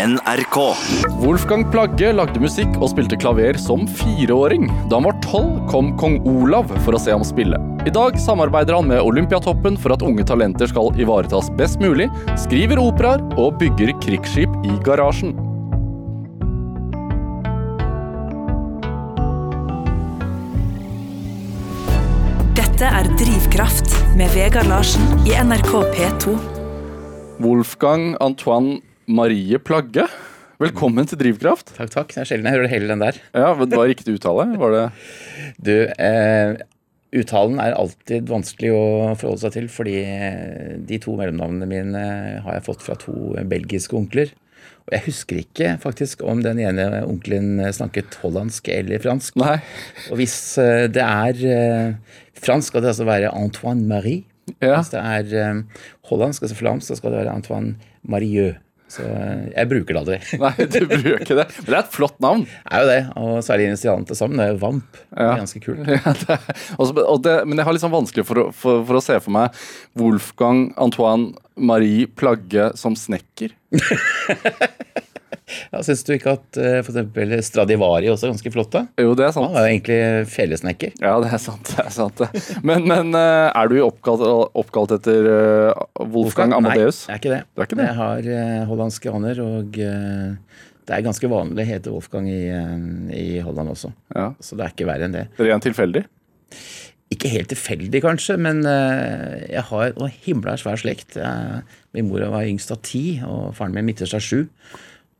NRK. Wolfgang Plagge lagde musikk og spilte klaver som fireåring. Da han var tolv, kom kong Olav for å se ham spille. I dag samarbeider han med Olympiatoppen for at unge talenter skal ivaretas best mulig, skriver operaer og bygger krigsskip i garasjen. Dette er Drivkraft med Vegard Larsen i NRK P2. Wolfgang Antoine Marie Plagge, velkommen til Drivkraft. Takk, takk. Det er sjelden jeg hører hele den der. Ja, men Det var riktig uttale? Var det Du, eh, uttalen er alltid vanskelig å forholde seg til, fordi eh, de to mellomnavnene mine har jeg fått fra to belgiske onkler. Og jeg husker ikke faktisk om den ene onkelen snakket hollandsk eller fransk. Nei. Og hvis eh, det er eh, fransk, skal det altså være Antoine Marie. Ja. Hvis det er eh, hollandsk, altså flamsk, så skal det være Antoine Marieux. Så eh, jeg bruker det aldri. Nei, du bruker det. Men det er et flott navn. Det er jo det, og særlig initialene til sammen. Det er jo VAMP. Det er ganske kult. Ja, det, er- også, og det, men jeg har litt sånn vanskelig for, å- for, for å se for meg Wolfgang Antoine Marie Plagge som snekker. Ja, Syns du ikke at uh, f.eks. Stradivari også er ganske flott? da? Jo, det er sant. Han er jo egentlig felesnekker. Ja, det er sant. det er sant. Men, men eh, er du oppkalt, oppkalt etter eh, Wolfgang Amadeus? Nei, jeg er ikke det. Du er ikke det? Jeg har hollandske aner, og eh, det er ganske vanlig å hete Wolfgang i, eh, i Holland også. Ja. Så det er ikke verre enn det. Rent tilfeldig? Ikke helt tilfeldig, kanskje, men eh, jeg har en himla svær slekt. Min mor var yngst av ti, og faren min midterst av sju.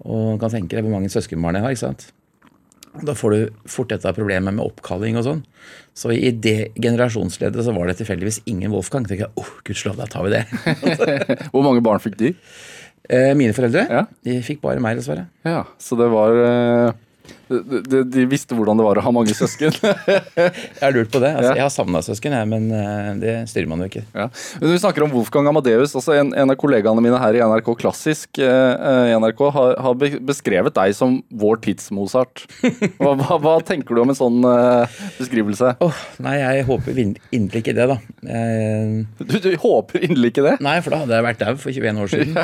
Og man kan tenke deg hvor mange søskenbarn jeg har. ikke sant? Da får du fort dette problemet med oppkalling og sånn. Så i det generasjonsleddet så var det tilfeldigvis ingen Wolfgang. tenker jeg, oh, gudskjelov, da tar vi det. Hvor mange barn fikk de? Eh, Mine foreldre Ja. de fikk bare meg, dessverre. Ja, Så det var eh, de, de, de visste hvordan det var å ha mange søsken. Jeg har lurt på det. altså. Jeg har savna søsken, jeg, men eh, det styrer man jo ikke. Ja. Men når vi snakker om Wolfgang Amadeus, altså en, en av kollegaene mine her i NRK Klassisk eh, i NRK har, har beskrevet deg som vår tids Mozart. Hva, hva, hva tenker du om en sånn eh, beskrivelse? Oh, Nei, jeg håper inderlig ikke det, da. Jeg, Du, du håper inderlig ikke det? Nei, for da hadde jeg vært dau for 21 år siden.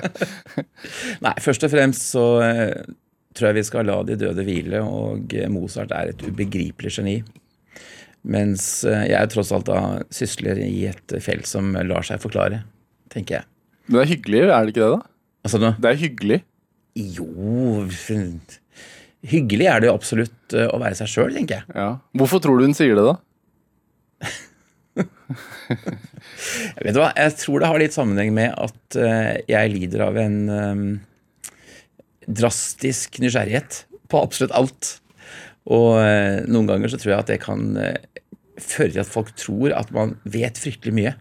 Nei, først og fremst så eh, tror jeg vi skal la de døde hvile, og eh, Mozart er et ubegripelig geni. Mens eh, jeg tross alt da sysler i et felt som lar seg forklare, tenker jeg. Men det er hyggelig, er det ikke det? da? Altså nå Det er hyggelig. Jo Hyggelig er det jo absolutt eh, å være seg sjøl, tenker jeg. Ja. Hvorfor tror du hun sier det, da? Vet du hva, Jeg tror det har litt sammenheng med at jeg lider av en drastisk nysgjerrighet på absolutt alt. Og eh, noen ganger så tror jeg at det kan eh, føre til at folk tror at man vet fryktelig mye.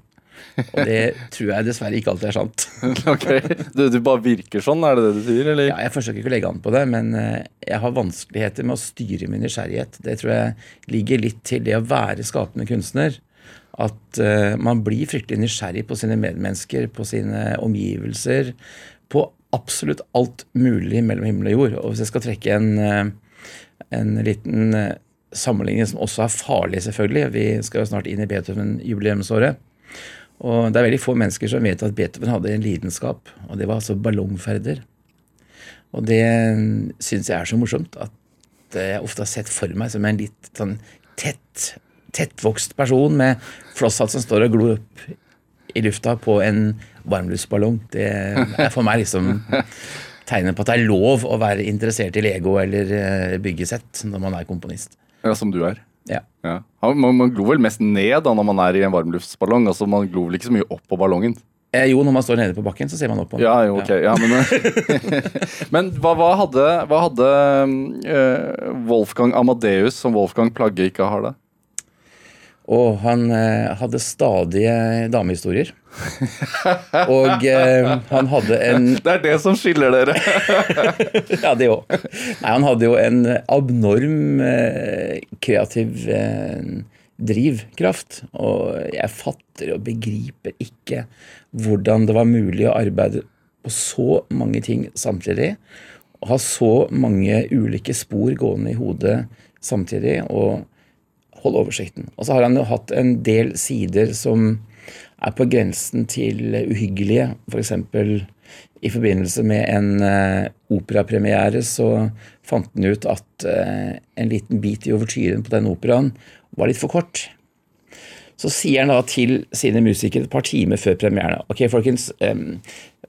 Og det tror jeg dessverre ikke alltid er sant. ok, du, du bare virker sånn, er det det du sier? Eller? Ja, jeg forsøker ikke å legge an på det, men eh, jeg har vanskeligheter med å styre min nysgjerrighet. Det tror jeg ligger litt til det å være skapende kunstner. At eh, man blir fryktelig nysgjerrig på sine medmennesker, på sine omgivelser. Absolutt alt mulig mellom himmel og jord. Og hvis jeg skal trekke en, eh, en liten eh, sammenligning som også er farlig, selvfølgelig Vi skal jo snart inn i Beethoven-jubileumsåret. Og det er veldig få mennesker som vet at Beethoven hadde en lidenskap, og det var altså ballongferder. Og det syns jeg er så morsomt at jeg ofte har sett for meg som en litt sånn tett, tettvokst person med flosshatt som står og glor opp i lufta på en varmluftsballong. Det er for meg liksom tegnet på at det er lov å være interessert i Lego eller eh, byggesett når man er komponist. Ja, Som du er. Ja. Ja. Ja, Man, man glor vel mest ned da når man er i en varmluftsballong. altså Man glor vel ikke så mye opp på ballongen. Eh, jo, når man står nede på bakken, så ser man opp på den. Ja, jo, ok. Ja, men men hva, hva hadde, hva hadde eh, Wolfgang Amadeus som Wolfgang Plagge ikke har, da? Og han eh, hadde stadige damehistorier. Og eh, han hadde en Det er det som skiller dere. Ja, det òg. Nei, han hadde jo en abnorm eh, kreativ eh, drivkraft. Og jeg fatter og begriper ikke hvordan det var mulig å arbeide på så mange ting samtidig. Og ha så mange ulike spor gående i hodet samtidig. og holde oversikten. Og så har han jo hatt en del sider som er på grensen til uhyggelige. F.eks. I forbindelse med en uh, operapremiere så fant han ut at uh, en liten bit i overtyren på den operaen var litt for kort. Så sier han da til sine musikere et par timer før premieren Ok, folkens, um,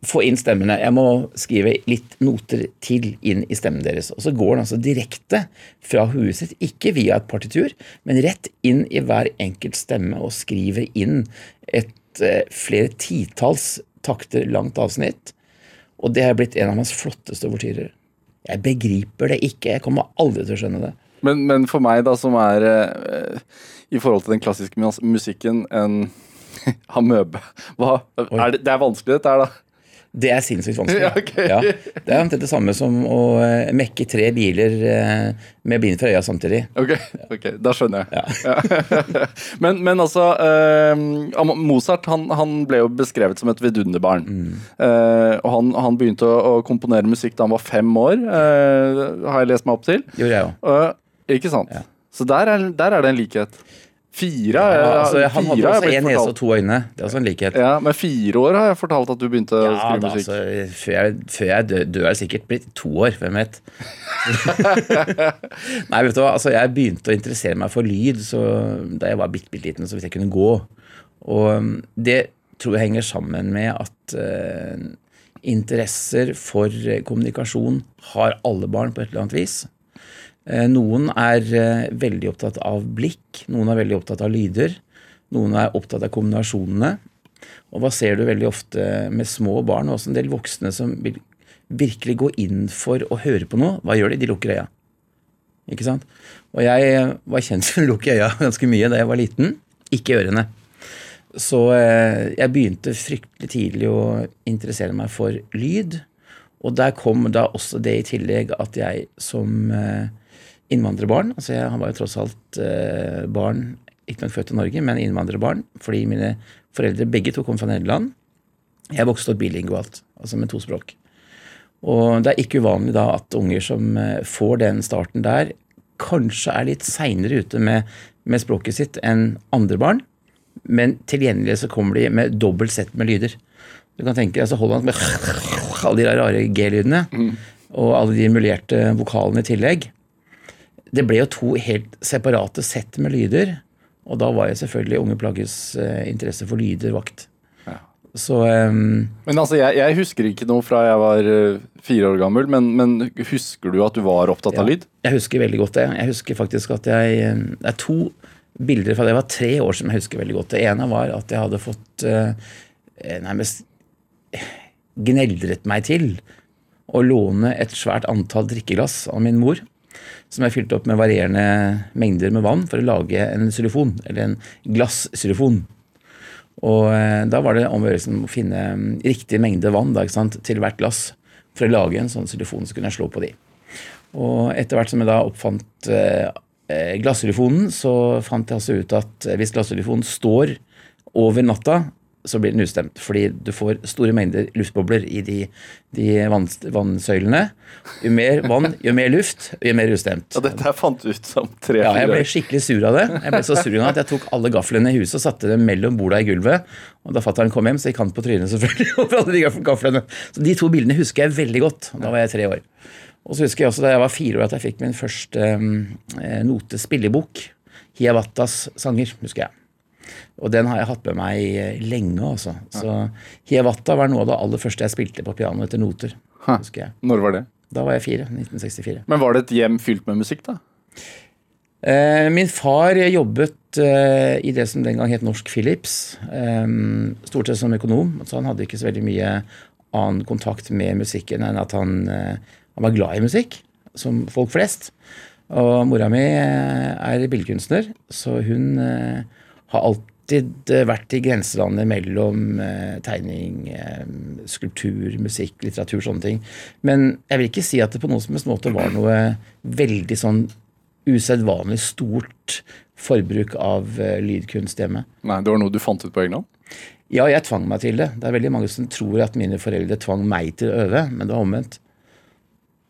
få inn stemmene. Jeg må skrive litt noter til inn i stemmen deres. Og så går den altså direkte fra huet sitt, ikke via et partitur, men rett inn i hver enkelt stemme og skriver inn et uh, flere titalls takter langt avsnitt. Og det har blitt en av hans flotteste overtyrer. Jeg begriper det ikke. Jeg kommer aldri til å skjønne det. Men, men for meg, da, som er uh, i forhold til den klassiske musikken en amøbe Hva, er det, det er vanskelig, dette her, da? Det er sinnssykt vanskelig. Ja, okay. ja. Det er omtrent det samme som å uh, mekke tre biler uh, med bind for øya samtidig. Ok, okay da skjønner jeg. Ja. men, men, altså eh, Mozart han, han, ble jo beskrevet som et vidunderbarn. Mm. og han, han, begynte å, å, komponere musikk da han var fem år, har jeg lest meg opp til. Gjorde jeg òg. ikke sant? Så der er, der er det en likhet. Fire? Ja, altså, han hadde også én nese og to øyne. Det er også en likhet. Ja, Med fire år har jeg fortalt at du begynte ja, å skrive da, musikk. Altså, før jeg, før jeg dør, dør, er det sikkert blitt to år. Hvem vet. Nei, vet du hva. Altså, jeg begynte å interessere meg for lyd så, da jeg var bitte, bitte liten, så vidt jeg kunne gå. Og um, det tror jeg henger sammen med at uh, interesser for kommunikasjon har alle barn på et eller annet vis. Eh, noen er eh, veldig opptatt av blikk, noen er veldig opptatt av lyder. Noen er opptatt av kombinasjonene. Og hva ser du veldig ofte med små barn, og også en del voksne som vil virkelig gå inn for å høre på noe? Hva gjør de? De lukker øya. Ikke sant? Og jeg var kjent for å lukke øya ganske mye da jeg var liten. Ikke ørene. Så eh, jeg begynte fryktelig tidlig å interessere meg for lyd. Og der kom da også det i tillegg at jeg som innvandrerbarn. Altså jeg, han var jo tross alt eh, barn, ikke nok født i Norge, men innvandrerbarn, fordi mine foreldre begge to kom fra Nederland. Jeg vokste opp bilingualt, altså med to språk. Og det er ikke uvanlig da at unger som eh, får den starten der, kanskje er litt seinere ute med, med, språket sitt enn andre barn, men til gjengjeld så kommer de med dobbelt sett med lyder. Du kan tenke deg altså Holland med alle de rare G-lydene, mm. og alle de emulerte vokalene i tillegg det ble jo to helt separate sett med lyder. Og da var jeg selvfølgelig Unge Plagges uh, interesse for lyder vakt. Ja. Så um, Men altså, jeg, jeg, husker ikke noe fra jeg var uh, fire år gammel, men, men, husker du at du var opptatt ja, av lyd? Jeg husker veldig godt det. Jeg husker faktisk at jeg um, Det er to bilder fra det var tre år som jeg husker veldig godt. Det ene var at jeg hadde fått uh, nærmest gneldret meg til å låne et svært antall drikkeglass av min mor som er fylt opp med varierende mengder med vann for å lage en xylofon, eller en glasxylofon. Og eh, da var det om å finne mm, riktig mengde vann da, til hvert glass for å lage en sånn xylofon, så kunne jeg slå på de. Og etter hvert som jeg da oppfant eh, eh så fant jeg altså ut at hvis glassylofonen står over natta, så blir den utstemt. Fordi du får store mengder luftbobler i de, de vann, vannsøylene. Jo mer vann, jo mer luft, jo mer utstemt. Og dette her fant du ut som tre-fire Ja, jeg ble skikkelig sur av det. Jeg ble så sur at jeg tok alle gaflene i huset og satte dem mellom borda i gulvet. Og Da fatter'n kom hjem, så gikk han på trynet selvfølgelig over alle de gaflene. Så De to bildene husker jeg veldig godt. Da var jeg tre år. Og så husker jeg også da jeg var fire år at jeg fikk min første um, notespillebok. Hiawattas sanger, husker jeg. Og den har jeg hatt med meg eh, lenge. altså. Så Hiawatha var noe av det aller første jeg spilte på piano etter noter. husker jeg. Når var det? Da var jeg fire. 1964. Men var det et hjem fylt med musikk, da? Eh, min far jobbet eh, i det som den gang het Norsk Philips. Eh, stort sett som økonom, så han hadde ikke så veldig mye annen kontakt med musikken enn at han, han var glad i musikk, som folk flest. Og mora mi er billedkunstner, så hun har alltid eh, vært i grenselandet mellom eh, tegning, eh, skulptur, musikk, litteratur, sånne ting. Men jeg vil ikke si at det på noen som helst måte var noe veldig sånn usedvanlig stort forbruk av lydkunst hjemme. Nei, Det var noe du fant ut på egen hånd? Ja, jeg tvang meg til det. Det er veldig mange som tror at mine foreldre tvang meg til å øve, men det var omvendt.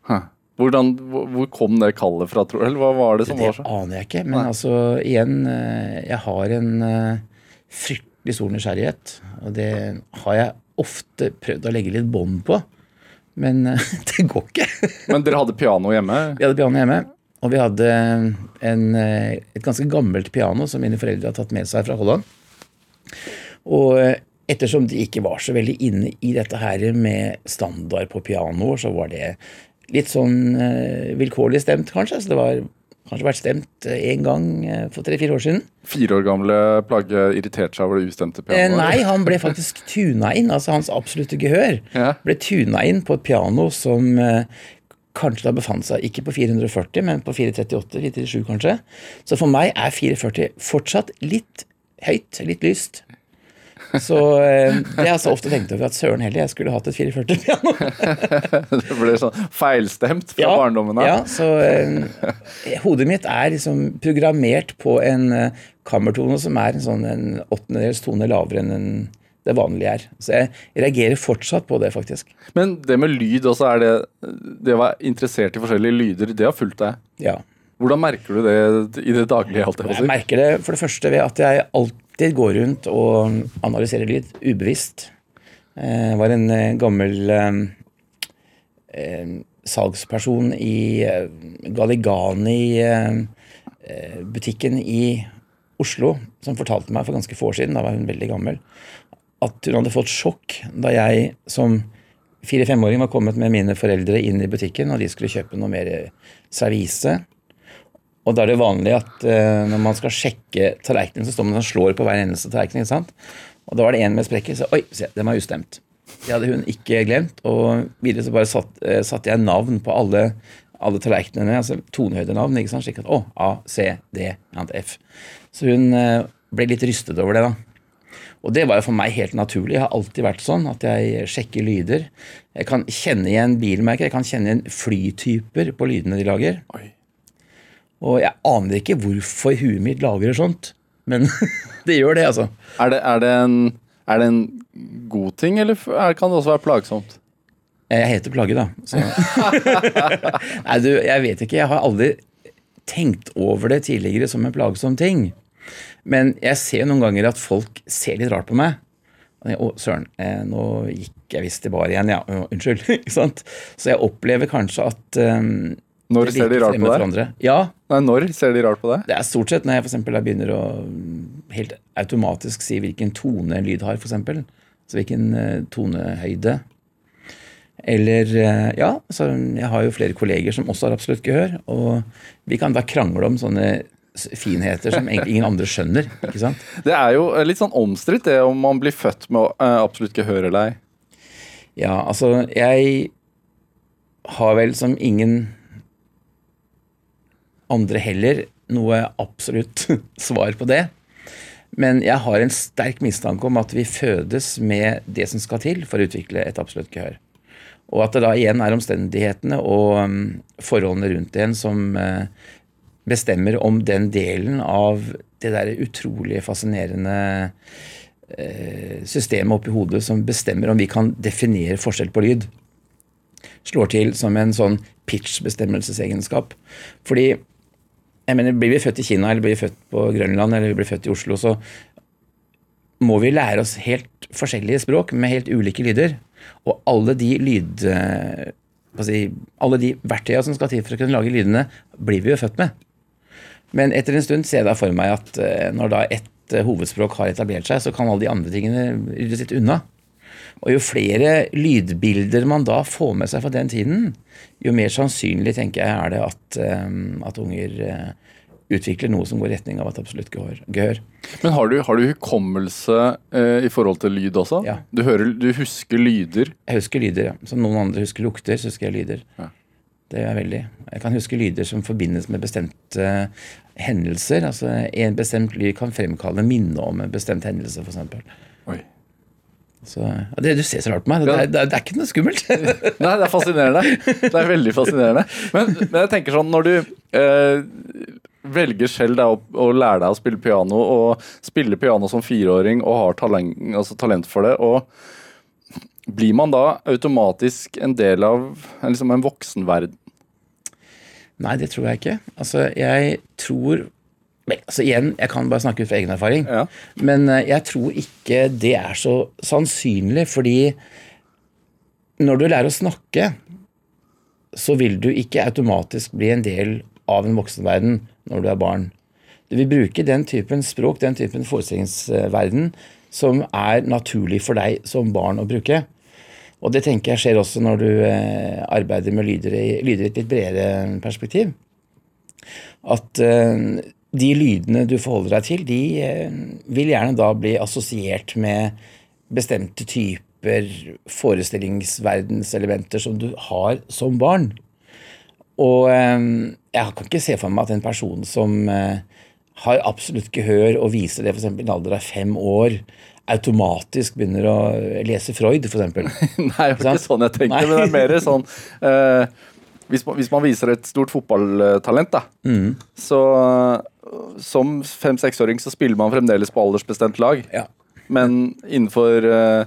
Huh. Hvordan, hvor kom det kallet fra, tror du? Eller hva var det som det var så? Det aner jeg ikke. Men Nei. altså, igjen, eh, jeg har en uh, fryktelig stor nysgjerrighet. Og det har jeg ofte prøvd å legge litt bånd på, men eh, det går ikke. Men dere hadde piano hjemme? Vi hadde piano hjemme, og vi hadde en, eh, et ganske gammelt piano som mine foreldre hadde tatt med seg fra Holland. Og eh, ettersom de ikke var så veldig inne i dette her med standard på pianoer, så var det litt sånn eh, vilkårlig stemt, kanskje. Så det var kanskje vært stemt én gang eh, for tre-fire år siden. Fire år gamle Plagge irriterte seg over det ustemte Eh, pianoet? nei, han ble faktisk tuna inn, altså hans absolutte gehør. Ja. Ble tuna inn på et piano som eh, kanskje da befant seg ikke på 440, men på 438, 437 kanskje. Så for meg er 440 fortsatt litt høyt, litt lyst. Så eh, jeg har så ofte tenkt over at søren heller, jeg skulle hatt et 440-piano. Det ble sånn feilstemt fra barndommen av? Ja, så eh, hodet mitt er liksom programmert på en eh, kammertone som er en sånn en åttendedels tone lavere enn en, det vanlige er. Så jeg reagerer fortsatt på det, faktisk. Men det med lyd også, er det Det å være interessert i forskjellige lyder, det har fulgt deg? Ja. Hvordan merker du det i det daglige? Alt jeg Jeg merker det for det første ved at jeg alltid går rundt og analyserer lyd ubevisst. Jeg var en eh, gammel eh, eh, salgsperson i eh, Galigani-butikken i Oslo som fortalte meg for ganske få år siden, da var hun veldig gammel, at hun hadde fått sjokk da jeg som fire-femåring var kommet med mine foreldre inn i butikken, og de skulle kjøpe noe mer servise. Og da er det vanlig at uh, når man skal sjekke tallerkenen, så står man og slår på hver eneste tallerken. ikke sant? Og da var det en med sprekker, så oi, se, den var ustemt. Det hadde hun ikke glemt. Og videre så bare satte uh, satte jeg navn på alle, alle tallerkenene, altså tonehøydenavn, ikke sant? slik at å, A, C, D, F. Så hun uh, ble litt rystet over det, da. Og det var jo for meg helt naturlig. Jeg har alltid vært sånn at jeg sjekker lyder. Jeg kan kjenne igjen bilmerker, jeg kan kjenne igjen flytyper på lydene de lager. Oi. Og jeg aner ikke hvorfor huet mitt lagrer sånt, men det gjør det, altså. Er det, er, det en, er det en god ting, eller er, kan det også være plagsomt? Jeg heter Plage, da. Så. Nei, du, jeg vet ikke. Jeg har aldri tenkt over det tidligere som en plagsom ting. Men jeg ser noen ganger at folk ser litt rart på meg. Å, søren, eh, nå gikk jeg visst til bar igjen, ja. Unnskyld. ikke sant? Så jeg opplever kanskje at um, Når ser de rart på deg? Ja, Nei, når ser de rart på deg? Det er stort sett når jeg for eksempel jeg begynner å helt automatisk si hvilken tone en lyd har, eksempel. Så hvilken eh, tonehøyde. Eller eh, Ja, så jeg har jo flere kolleger som også har absolutt gehør. Og vi kan da krangle om sånne finheter som egentlig ingen andre skjønner. ikke sant? Det er jo eh, litt sånn omstridt det om man blir født med absolutt gehør eller ei. Ja, altså Jeg har vel som ingen andre heller noe absolutt svar på det. Men jeg har en sterk mistanke om at vi fødes med det som skal til for å utvikle et absolutt gehør. Og at det da igjen er omstendighetene og um, forholdene rundt en som eh, bestemmer om den delen av det der utrolig fascinerende eh, systemet oppi hodet som bestemmer om vi kan definere forskjell på lyd, slår til som en sånn pitch-bestemmelsesegenskap. Fordi jeg mener, Blir vi født i Kina eller blir vi født på Grønland eller blir vi født i Oslo, så må vi lære oss helt forskjellige språk med helt ulike lyder. Og alle de lyd... eh, si, alle de verktøyene som skal til for å kunne lage lydene, blir vi jo født med. Men etter en stund ser jeg da for meg at eh, når da ett eh, hovedspråk har etablert seg, så kan alle de andre tingene ryddes litt unna. Og jo flere lydbilder man da får med seg fra den tiden, jo mer sannsynlig tenker jeg er det at, eh, at unger eh, utvikler noe som går i retning av et absolutt gehør. Men har du, har du hukommelse eh, i forhold til lyd også? Ja. Du, hører, du husker lyder? Jeg husker lyder, ja. Som noen andre husker lukter, så husker jeg lyder. Ja. Det gjør jeg veldig. Jeg kan huske lyder som forbindes med bestemte hendelser. Altså En bestemt lyd kan fremkalle minne om en bestemt hendelse, f.eks. Så, ja, det, du ser så rart på meg. Det, det, det er ikke noe skummelt. Nei, det er fascinerende. Det er veldig fascinerende. Men, men jeg tenker sånn, når du eh, velger selv da, å, å lære deg å spille piano, og spille piano som fireåring og har talent, altså talent for det, og blir man da automatisk en del av liksom en voksenverden? Nei, det tror jeg ikke. Altså, jeg tror Vel, altså igjen, Jeg kan bare snakke ut fra egen erfaring. Ja. Men eh, jeg tror ikke det er så sannsynlig, fordi når du lærer å snakke, så vil du ikke automatisk bli en del av en voksenverden når du er barn. Du vil bruke den typen språk, den typen forestillingsverden, som er naturlig for deg som barn å bruke. Og det tenker jeg skjer også når du eh, arbeider med lyder i, lyder i et litt bredere perspektiv. At eh, de lydene du forholder deg til, de eh, vil gjerne da bli assosiert med bestemte typer forestillingsverdenselementer som du har som barn. Og eh, jeg kan ikke se for meg at en person som eh, har absolutt gehør og viser det f.eks. i en alder av fem år, automatisk begynner å lese Freud, f.eks. Nei, det var ikke sånn jeg tenkte, Nei. men det er mer sånn uh, hvis, man, hvis man viser et stort fotballtalent, da, Mm. så som fem-seksåring så spiller man fremdeles på aldersbestemt lag. Ja. Men innenfor uh,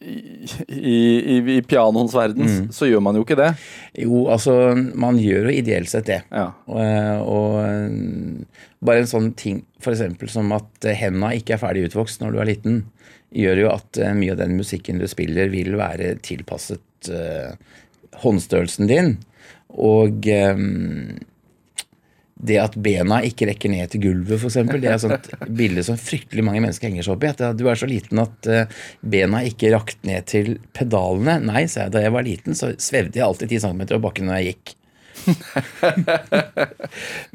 i, i, i, pianoens verden Mm. så gjør man jo ikke det. Jo, altså, man gjør jo ideelt sett det. Ja. Og, og eh, bare en sånn ting f.eks. som at henda ikke er ferdig utvokst når du er liten, gjør jo at mye av den musikken du spiller, vil være tilpasset uh, håndstørrelsen din. Og eh, det at bena ikke rekker ned til gulvet, f.eks., det er et sånt bilde som fryktelig mange mennesker henger seg opp i. At du er så liten at eh, bena ikke rakk ned til pedalene. Nei, sa jeg. Da jeg var liten, så svevde jeg alltid 10 cm over bakken når jeg gikk.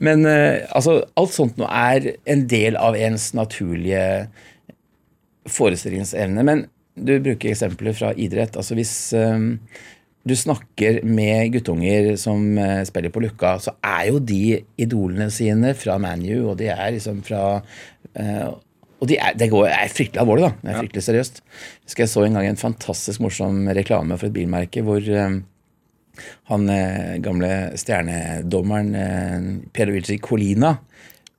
Men eh, altså, alt sånt nå er en del av ens naturlige forestillingsevne. Men du bruker eksempler fra idrett. Altså hvis eh, du snakker med guttunger som eh, spiller på Lukka, så er jo de idolene sine fra ManU, og de er liksom fra eh, og de det går, er fryktelig alvorlig, da. Det er fryktelig seriøst. Jeg så en gang en fantastisk morsom reklame for et bilmerke hvor eh, han gamle stjernedommeren eh, Pierluigi Colina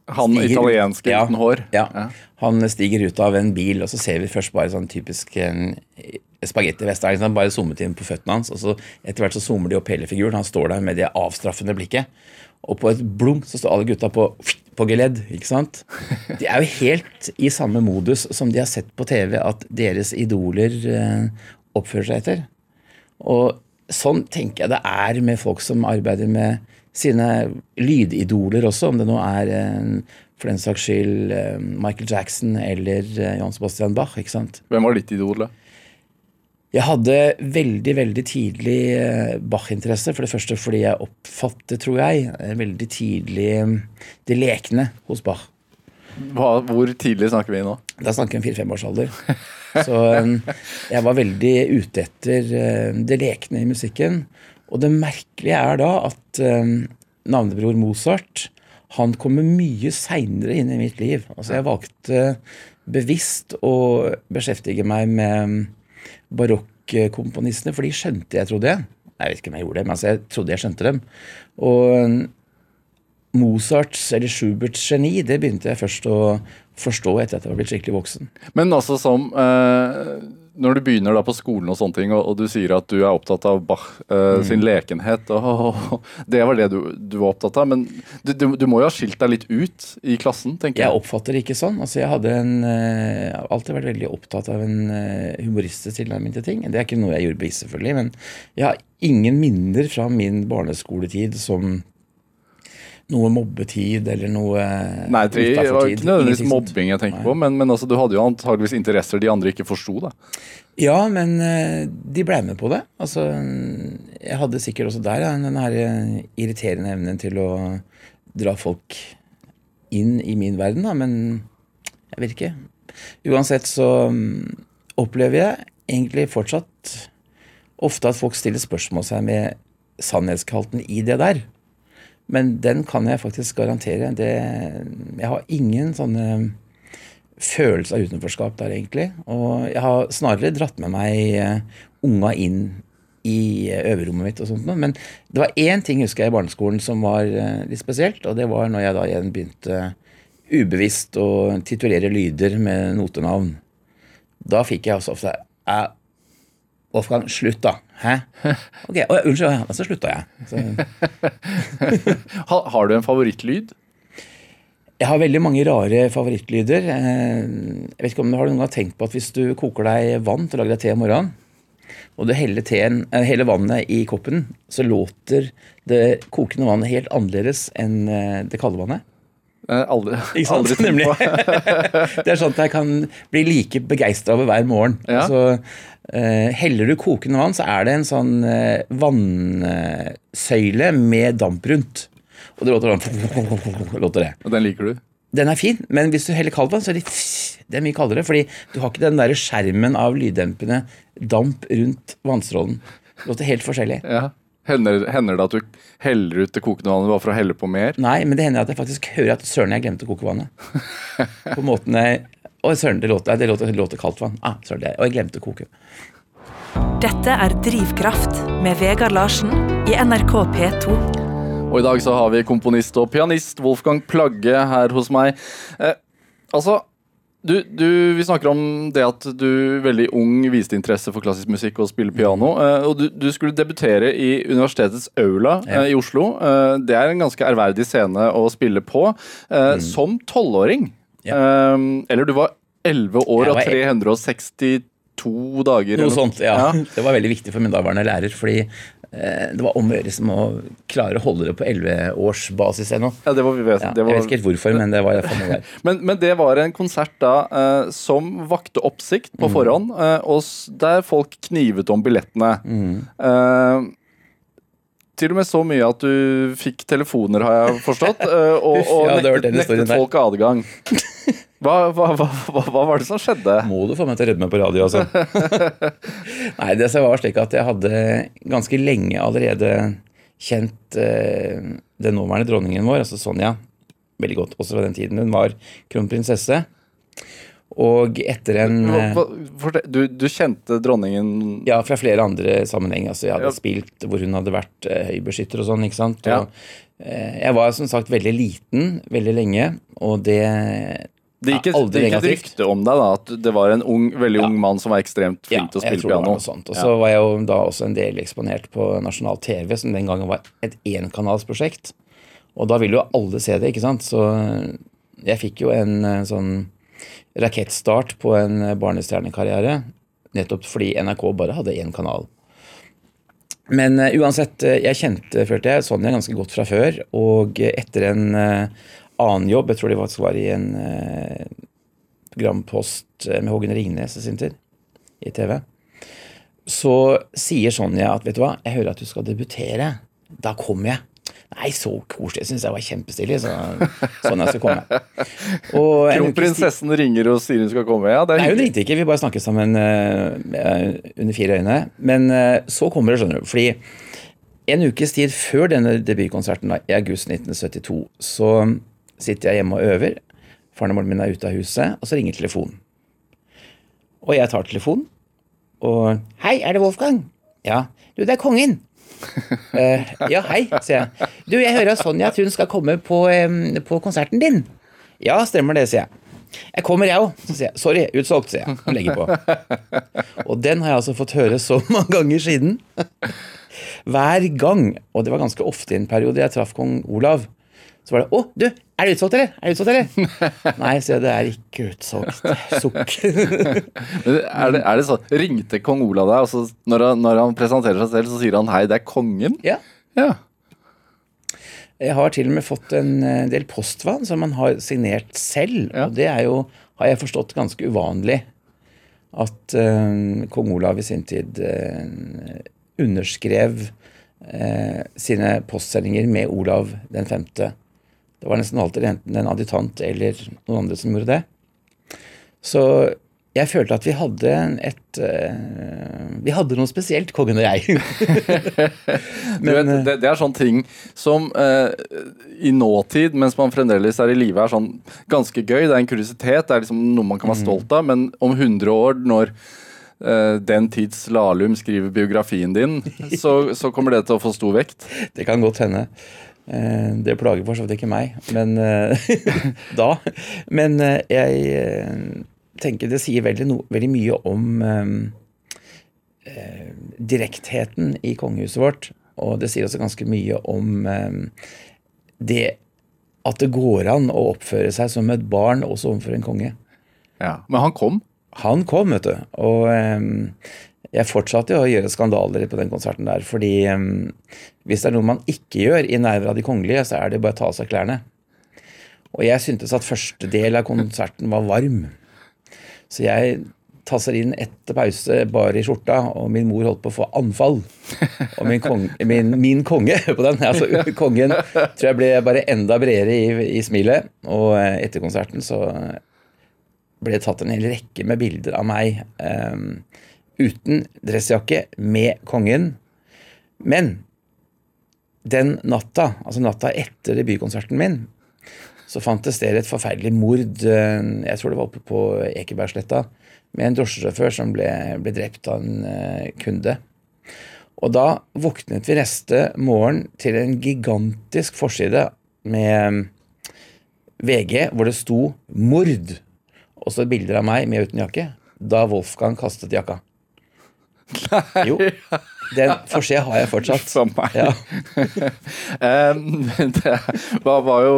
Han stiger- italienske Ja, uten hår. Ja. Ja. Han stiger ut av en bil, og så ser vi først bare sånn typisk en spagettivest. Liksom, bare zoomet inn på føttene hans, og så etter hvert så zoomer de opp hele figuren. Han står der med det avstraffende blikket. Og på et blunk så står alle gutta på, på geledd, ikke sant? De er jo helt i samme modus som de har sett på TV at deres idoler eh, oppfører seg etter. Og sånn tenker jeg det er med folk som arbeider med sine lydidoler også, om det nå er eh, for den saks skyld eh, Michael Jackson eller eh, Johan Sebastian Bach. ikke sant? Hvem var ditt idol, da? Jeg hadde veldig veldig tidlig Bach-interesse. For det første fordi jeg oppfattet, tror jeg, veldig tidlig det lekne hos Bach. Hva, hvor tidlig snakker vi nå? Da snakker vi om fire-femårsalder. Så jeg var veldig ute etter det lekne i musikken. Og det merkelige er da at eh, navnebror Mozart han kommer mye seinere inn i mitt liv. Altså Jeg valgte bevisst å beskjeftige meg med barokkomponistene, for de skjønte jeg, trodde jeg. Jeg vet ikke om jeg gjorde det, men altså jeg trodde jeg skjønte dem. Og Mozarts eller Schuberts geni, det begynte jeg først å forstå etter at jeg var blitt skikkelig voksen. Men altså som eh, Når du begynner da på skolen og sånne ting, og, og du sier at du er opptatt av Bach eh, sin lekenhet og, Det var det du, du var opptatt av, men du, du, du må jo ha skilt deg litt ut i klassen, tenker Jeg jeg. oppfatter det ikke sånn. Altså jeg hadde en, uh, alltid vært veldig opptatt av en uh, humoristisk tilnærming til ting. Det er ikke noe jeg gjorde bevisst, selvfølgelig, men jeg har ingen minner fra min barneskoletid som noe mobbetid eller noe Nei, det var ikke nødvendigvis mobbing jeg tenker Nei. på, men, men altså, du hadde jo antageligvis interesser de andre ikke forsto. da. Ja, men eh, de ble med på det. Altså, jeg hadde sikkert også der ja, den her eh, irriterende evnen til å dra folk inn i min verden, da, men jeg vet ikke. Uansett så mm, opplever jeg egentlig fortsatt ofte at folk stiller spørsmål seg med sannhetskalten i det der. Men den kan jeg faktisk garantere. Det, jeg har ingen sånne følelse av utenforskap der, egentlig. Og jeg har snarere dratt med meg eh, unga inn i eh, øverrommet mitt og sånt. Men det var én ting, husker jeg, i barneskolen som var eh, litt spesielt, og det var når jeg da igjen begynte ubevisst å titulere lyder med notenavn. Da fikk jeg også ofte Wolfgang, slutt, da. Hæ? Ok, ja, Unnskyld, ja, så slutta jeg. Så, Ha, har du en favorittlyd? Jeg har veldig mange rare favorittlyder. Eh, Jeg vet ikke om du har noen gang tenkt på at hvis du koker deg vann til å lage deg te om morgenen, og du heller, teen, eh, heller vannet i koppen, så låter det kokende vannet helt annerledes enn eh, det kalde vannet. Aldri, Ikke sant? aldri Nemlig. Det er sånn at jeg kan bli like begeistra over hver morgen. Ja. Så eh, Heller du kokende vann, så er det en sånn eh, vannsøyle med damp rundt. Og det låter sånn låter det. Og den liker du? Den er fin, men hvis du heller kaldt vann, så er det, det er mye kaldere. Fordi du har ikke den der skjermen av lyddempende damp rundt vannstrålen. Det låter helt forskjellig. Ja. Hender, hender det at du heller ut det kokende vannet bare for å helle på mer? Nei, men det hender at jeg faktisk hører at søren, jeg glemte å koke vannet. På måten jeg Å, søren, det låter, det låter, det låter kaldt vann. Ah, søren, det, og jeg glemte å koke. Dette er Drivkraft med Vegard Larsen i NRK P2. Og i dag så har vi komponist og pianist Wolfgang Plagge her hos meg. Eh, altså, du, du, vi snakker om det at du veldig ung viste interesse for klassisk musikk og spille piano. Eh, og du, du skulle debutere i universitetets aula Ja. eh, i Oslo. Eh, det er en ganske ærverdig scene å spille på. Eh, Som tolvåring. Ja. Eh, eller du var 11 år og 362 dager. Noe sånt, ja. Ja. Det var veldig viktig for min daværende lærer, fordi eh, det var om å gjøre som å klare å holde det på 11-årsbasis ennå. Ja, det var, vi vet, Ja, det jeg vet ikke helt hvorfor, men det var iallfall noe der. Men, men det var en konsert da eh, som vakte oppsikt Mm. på forhånd, eh, og der folk knivet om billettene. Mm. Til og med så mye at du fikk telefoner, har jeg forstått, eh, og, og ja, nektet, nektet folk adgang. Hva, hva, hva, hva var det som skjedde? Må du få meg til å redde meg på radio, altså? Nei, det var slik at jeg hadde ganske lenge allerede kjent eh, den nåværende dronningen vår, altså Sonja, veldig godt, også fra den tiden. Hun var kronprinsesse. Og etter en eh, du, du kjente dronningen Ja, fra flere andre sammenhenger. Altså, jeg hadde Ja. spilt hvor hun hadde vært eh, høybeskytter og sånn. ikke sant? Og, ja. jeg var som sagt veldig liten veldig lenge, og det Det gikk et, det gikk et rykte om deg, da, at det var en ung, veldig Ja. ung mann som var ekstremt flink til å spille piano. Og så var jeg jo da også en del eksponert på nasjonal TV, som den gangen var et enkanalsprosjekt. Og da ville jo alle se det, ikke sant. Så jeg fikk jo en eh, sånn rakettstart på en eh, barnestjernekarriere. Nettopp fordi NRK bare hadde én kanal. Men uh, uansett, eh, jeg kjente, følte jeg, Sonja ganske godt fra før. Og etter en uh, annen jobb, jeg tror det faktisk var i en uh, programpost med Hågen Ringnes i sin tid, i TV, så sier Sonja at vet du hva, jeg hører at du skal debutere. Da kommer jeg. Nei, så koselig. Jeg syns jeg var kjempestilig. Så jeg skal komme. Og Kronprinsessen ringer og sier hun skal komme. Ja, det er Nei, hun ringte ikke. Vi bare snakket sammen eh, under fire øyne. Men uh, så kommer det, skjønner du. Fordi en ukes tid før denne debutkonserten da, i august 1972, så sitter jeg hjemme og øver. Faren min er ute av huset, og så ringer telefonen. Og jeg tar telefonen, og Hei, er det Wolfgang? Ja. Du, det er kongen. Uh, ja, hei, sier jeg. Du, jeg hører av Sonja at hun skal komme på, på konserten din. Ja, stemmer det, sier jeg. Jeg kommer, jeg òg. Så sier jeg sorry, utsolgt, sier jeg. Og legger på. Og den har jeg altså fått høre så mange ganger siden. Hver gang, og det var ganske ofte i en periode jeg traff kong Olav, så var det 'Å, du, er det utsolgt, eller?' Er det utsolgt, eller? Nei, sier jeg, det er ikke utsolgt. Sukk. Er det, er det sånn, Ringte kong Olav deg, og så når han, når han presenterer seg selv, så sier han 'hei, det er kongen'? ja. Ja. Jeg har til og med fått en eh, del postvann som man har signert selv. Ja. Og det er jo, har jeg forstått, ganske uvanlig. At uh, kong Olav i sin tid uh, underskrev uh, sine postsendinger med Olav den femte. Det var nesten alltid enten en adjutant eller noen andre som gjorde det. Så jeg følte at vi hadde et eh, Vi hadde noe spesielt, kongen og jeg. Du vet, det, det er sånne ting som uh, i nåtid, mens man fremdeles er i live, er sånn ganske gøy. Det er en kuriositet, det er liksom noe man kan være stolt av. Men om 100 år, når uh, den tids Lahlum skriver biografien din, så, så kommer det til å få stor vekt. Det kan godt hende. Eh, Det plager for så vidt ikke meg, men eh, da. Men eh, jeg eh, tenker det sier veldig, no, veldig mye om eh, eh, direktheten i kongehuset vårt. Og det sier også ganske mye om eh, det at det går an å oppføre seg som et barn også overfor en konge. Ja. Men han kom. Han kom, vet du. Og eh, jeg fortsatte å gjøre skandaler på den konserten der. Fordi um, hvis det er noe man ikke gjør i nærværet av de kongelige, så er det bare å ta av seg klærne. Og jeg syntes at første del av konserten var varm. Så jeg tasser inn etter pause bare i skjorta, og min mor holdt på å få anfall. Og min, kong, min, min konge på den, altså kongen, tror jeg ble bare enda bredere i, i smilet. Og eh, etter konserten så ble det tatt en hel rekke med bilder av meg um, uten dressjakke, med kongen. Men den natta, altså natta etter debutkonserten min, så fantes det et forferdelig mord. Eh, jeg tror det var oppe på Ekebergsletta med en drosjesjåfør som ble, ble, drept av en uh, kunde. Og da våknet vi neste morgen til en gigantisk forside med VG hvor det sto 'mord', og så bilder av meg med uten jakke, da Wolfgang kastet jakka. Nei. Jo. Den forsida har jeg fortsatt. Som meg. Ja. det, var jo,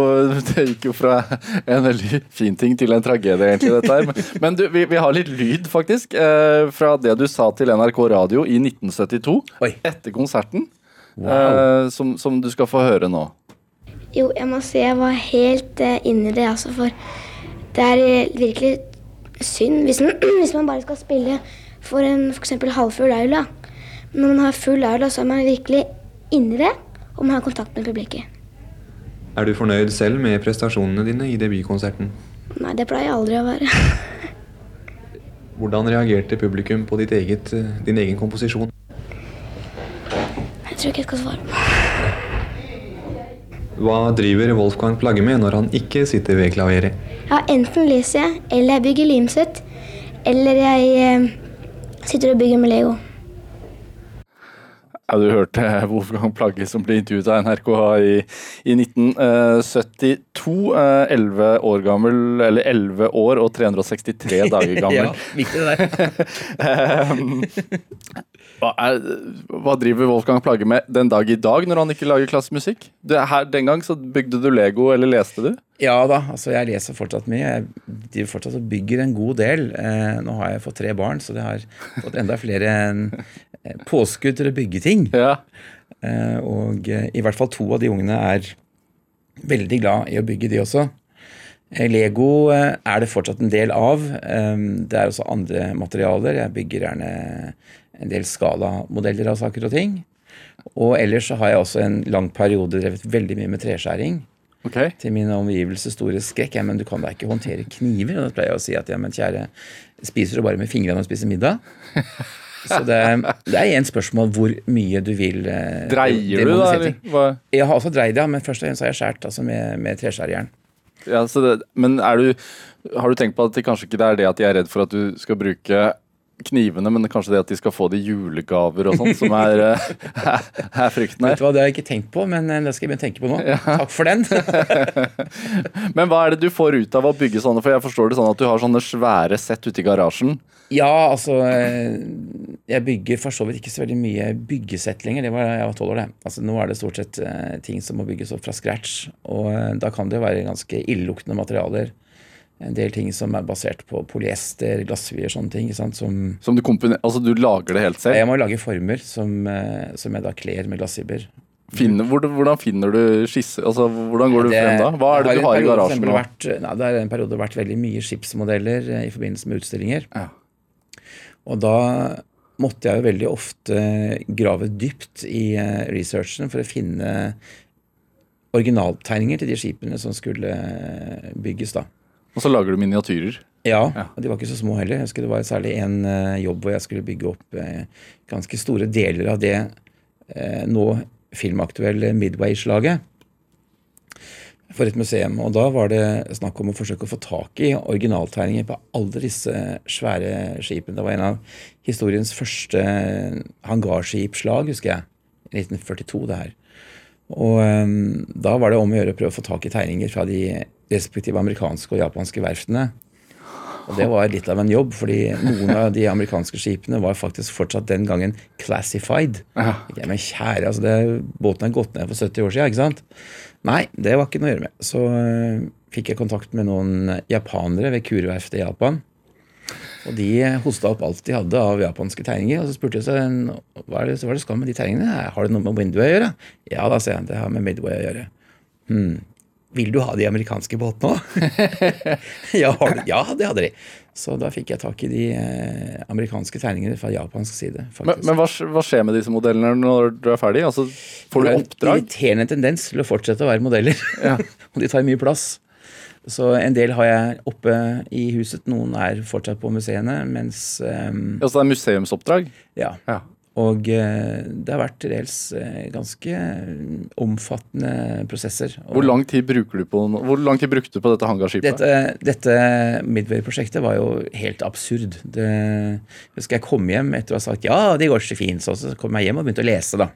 det gikk jo fra en veldig fin ting til en tragedie, egentlig, dette her. Men, men du, vi, vi, har litt lyd, faktisk, eh, fra det du sa til NRK Radio i 1972. Oi. Etter konserten. Wow. Eh, som, som, du skal få høre nå. Jo, jeg må si jeg var helt inni inne i det, altså. For det er virkelig synd hvis man, hvis man bare skal spille for en f.eks. halvfull aula. Når man har full aula, så er man virkelig inni det, og man har kontakt med publikum. Er du fornøyd selv med prestasjonene dine i debutkonserten? Nei, det pleier jeg aldri å være. Hvordan reagerte publikum på eget, din egen komposisjon? Jeg tror ikke jeg skal svare på Hva driver Wolfgang Plagge med når han ikke sitter ved klaveret? Ja, enten leser jeg, eller jeg bygger limsett, eller jeg eh, Sitter og bygger med Lego. Ja, du hørte Wolfgang Plagge som ble intervjuet av NRK i, i 1972. 11 eh, år gammel, eller 11 år og 363 dager gammel. ja, viktig det der. hva, er, hva, driver Wolfgang Plagge med den dag i dag, når han ikke lager klassisk den gang så bygde du Lego, eller leste du? Ja da, altså jeg leser fortsatt mye. Jeg driver fortsatt og bygger en god del. Eh, nå har jeg fått tre barn, så det har fått enda flere eh, påskudd til å bygge ting. Ja. Eh, og eh, i hvert fall to av de ungene er veldig glad i å bygge, de også. Eh, Lego er det fortsatt en del av. Det er også andre materialer. Jeg bygger gjerne en del skalamodeller av saker og ting. Og ellers så har jeg også en lang periode drevet veldig mye med treskjæring. Okay. Til min omgivelse store skrekk. Ja, men du kan da ikke håndtere kniver? Og da pleier jeg å si at ja, men kjære, spiser du bare med fingrene og spiser middag? Så det, det er igjen spørsmål hvor mye du vil eh, Dreier du, da? Eller? Jeg har også dreid, ja, men først og fremst har jeg skåret altså med, med treskjærjern. Ja, men er du, har du tenkt på at det kanskje ikke er det at de er redd for at du skal bruke knivene, men kanskje det at de skal få det julegaver og sånn, som er, eh, er, frykten her. Vet du hva, Det har jeg ikke tenkt på, men eh, det skal jeg begynne å tenke på nå. Ja. Takk for den. men hva er det du får ut av å bygge sånne? For jeg forstår det sånn at du har sånne svære sett ute i garasjen. Ja, altså eh, Jeg bygger for så vidt ikke så veldig mye byggesett lenger. Det var jeg var tolv år, det. Altså, nå er det stort sett ting som må bygges opp fra scratch. Og da kan det jo være ganske illeluktende materialer en del ting som er basert på polyester, glassvier, sånne ting. Som, som du, altså, du lager det helt selv? Jeg må lage former som, eh, som jeg da kler med glassfiber. Finner, hvordan finner du skisse? Altså, hvordan går du det, frem da? Hva er det du har i garasjen nå? Vært, nei, det er en periode det har vært veldig mye skipsmodeller eh, i forbindelse med utstillinger. Ja. Og da måtte jeg jo veldig ofte grave dypt i eh, researchen for å finne originaltegninger til de skipene som skulle bygges. da. Og så lager du miniatyrer? Ja, og de var ikke så små heller. Jeg husker Det var særlig en uh, jobb hvor jeg skulle bygge opp uh, ganske store deler av det uh, nå filmaktuelle Midway-slaget for et museum. Og da var det snakk om å forsøke å få tak i originaltegninger på alle disse svære skipene. Det var en av historiens første hangarskipslag, husker jeg. I 1942, det her. Og um, da var det om å gjøre å prøve å få tak i tegninger fra de respektive amerikanske og japanske verftene. Og det var litt av en jobb, fordi noen av de amerikanske skipene var faktisk fortsatt den gangen classified. Ja. Men kjære, altså det, båten er gått ned for 70 år siden, ikke sant? Nei, det var ikke noe å gjøre med. Så uh, fikk jeg kontakt med noen japanere ved Kureverftet i Japan. Og de hosta opp alt de hadde av japanske tegninger. Og så spurte jeg seg hva er det, hva er det skal med de tegningene. Har det noe med Midway å gjøre? Ja da, sier han. Det har med Midway å gjøre. Hm. Vil du ha de amerikanske båtene òg? ja, ja, det hadde de. Så da fikk jeg tak i de eh, amerikanske tegningene fra japansk side. Men, faktisk. men hva, hva skjer med disse modellene når du er ferdig? Altså, får du oppdrag? Det er en irriterende tendens til å fortsette å være modeller. og de tar mye plass. Så en del har jeg oppe i huset, noen er fortsatt på museene, mens ehm, Altså det er museumsoppdrag? Ja. Ja. Og uh, det har vært til dels uh, ganske omfattende prosesser. Hvor lang tid du på Hvor lang tid brukte du på dette hangarskipet? Dette, dette Midway-prosjektet var jo helt absurd. Det, jeg husker jeg kom hjem etter å ha sagt ja, det går så fint, så så kom jeg hjem og begynte å lese. da.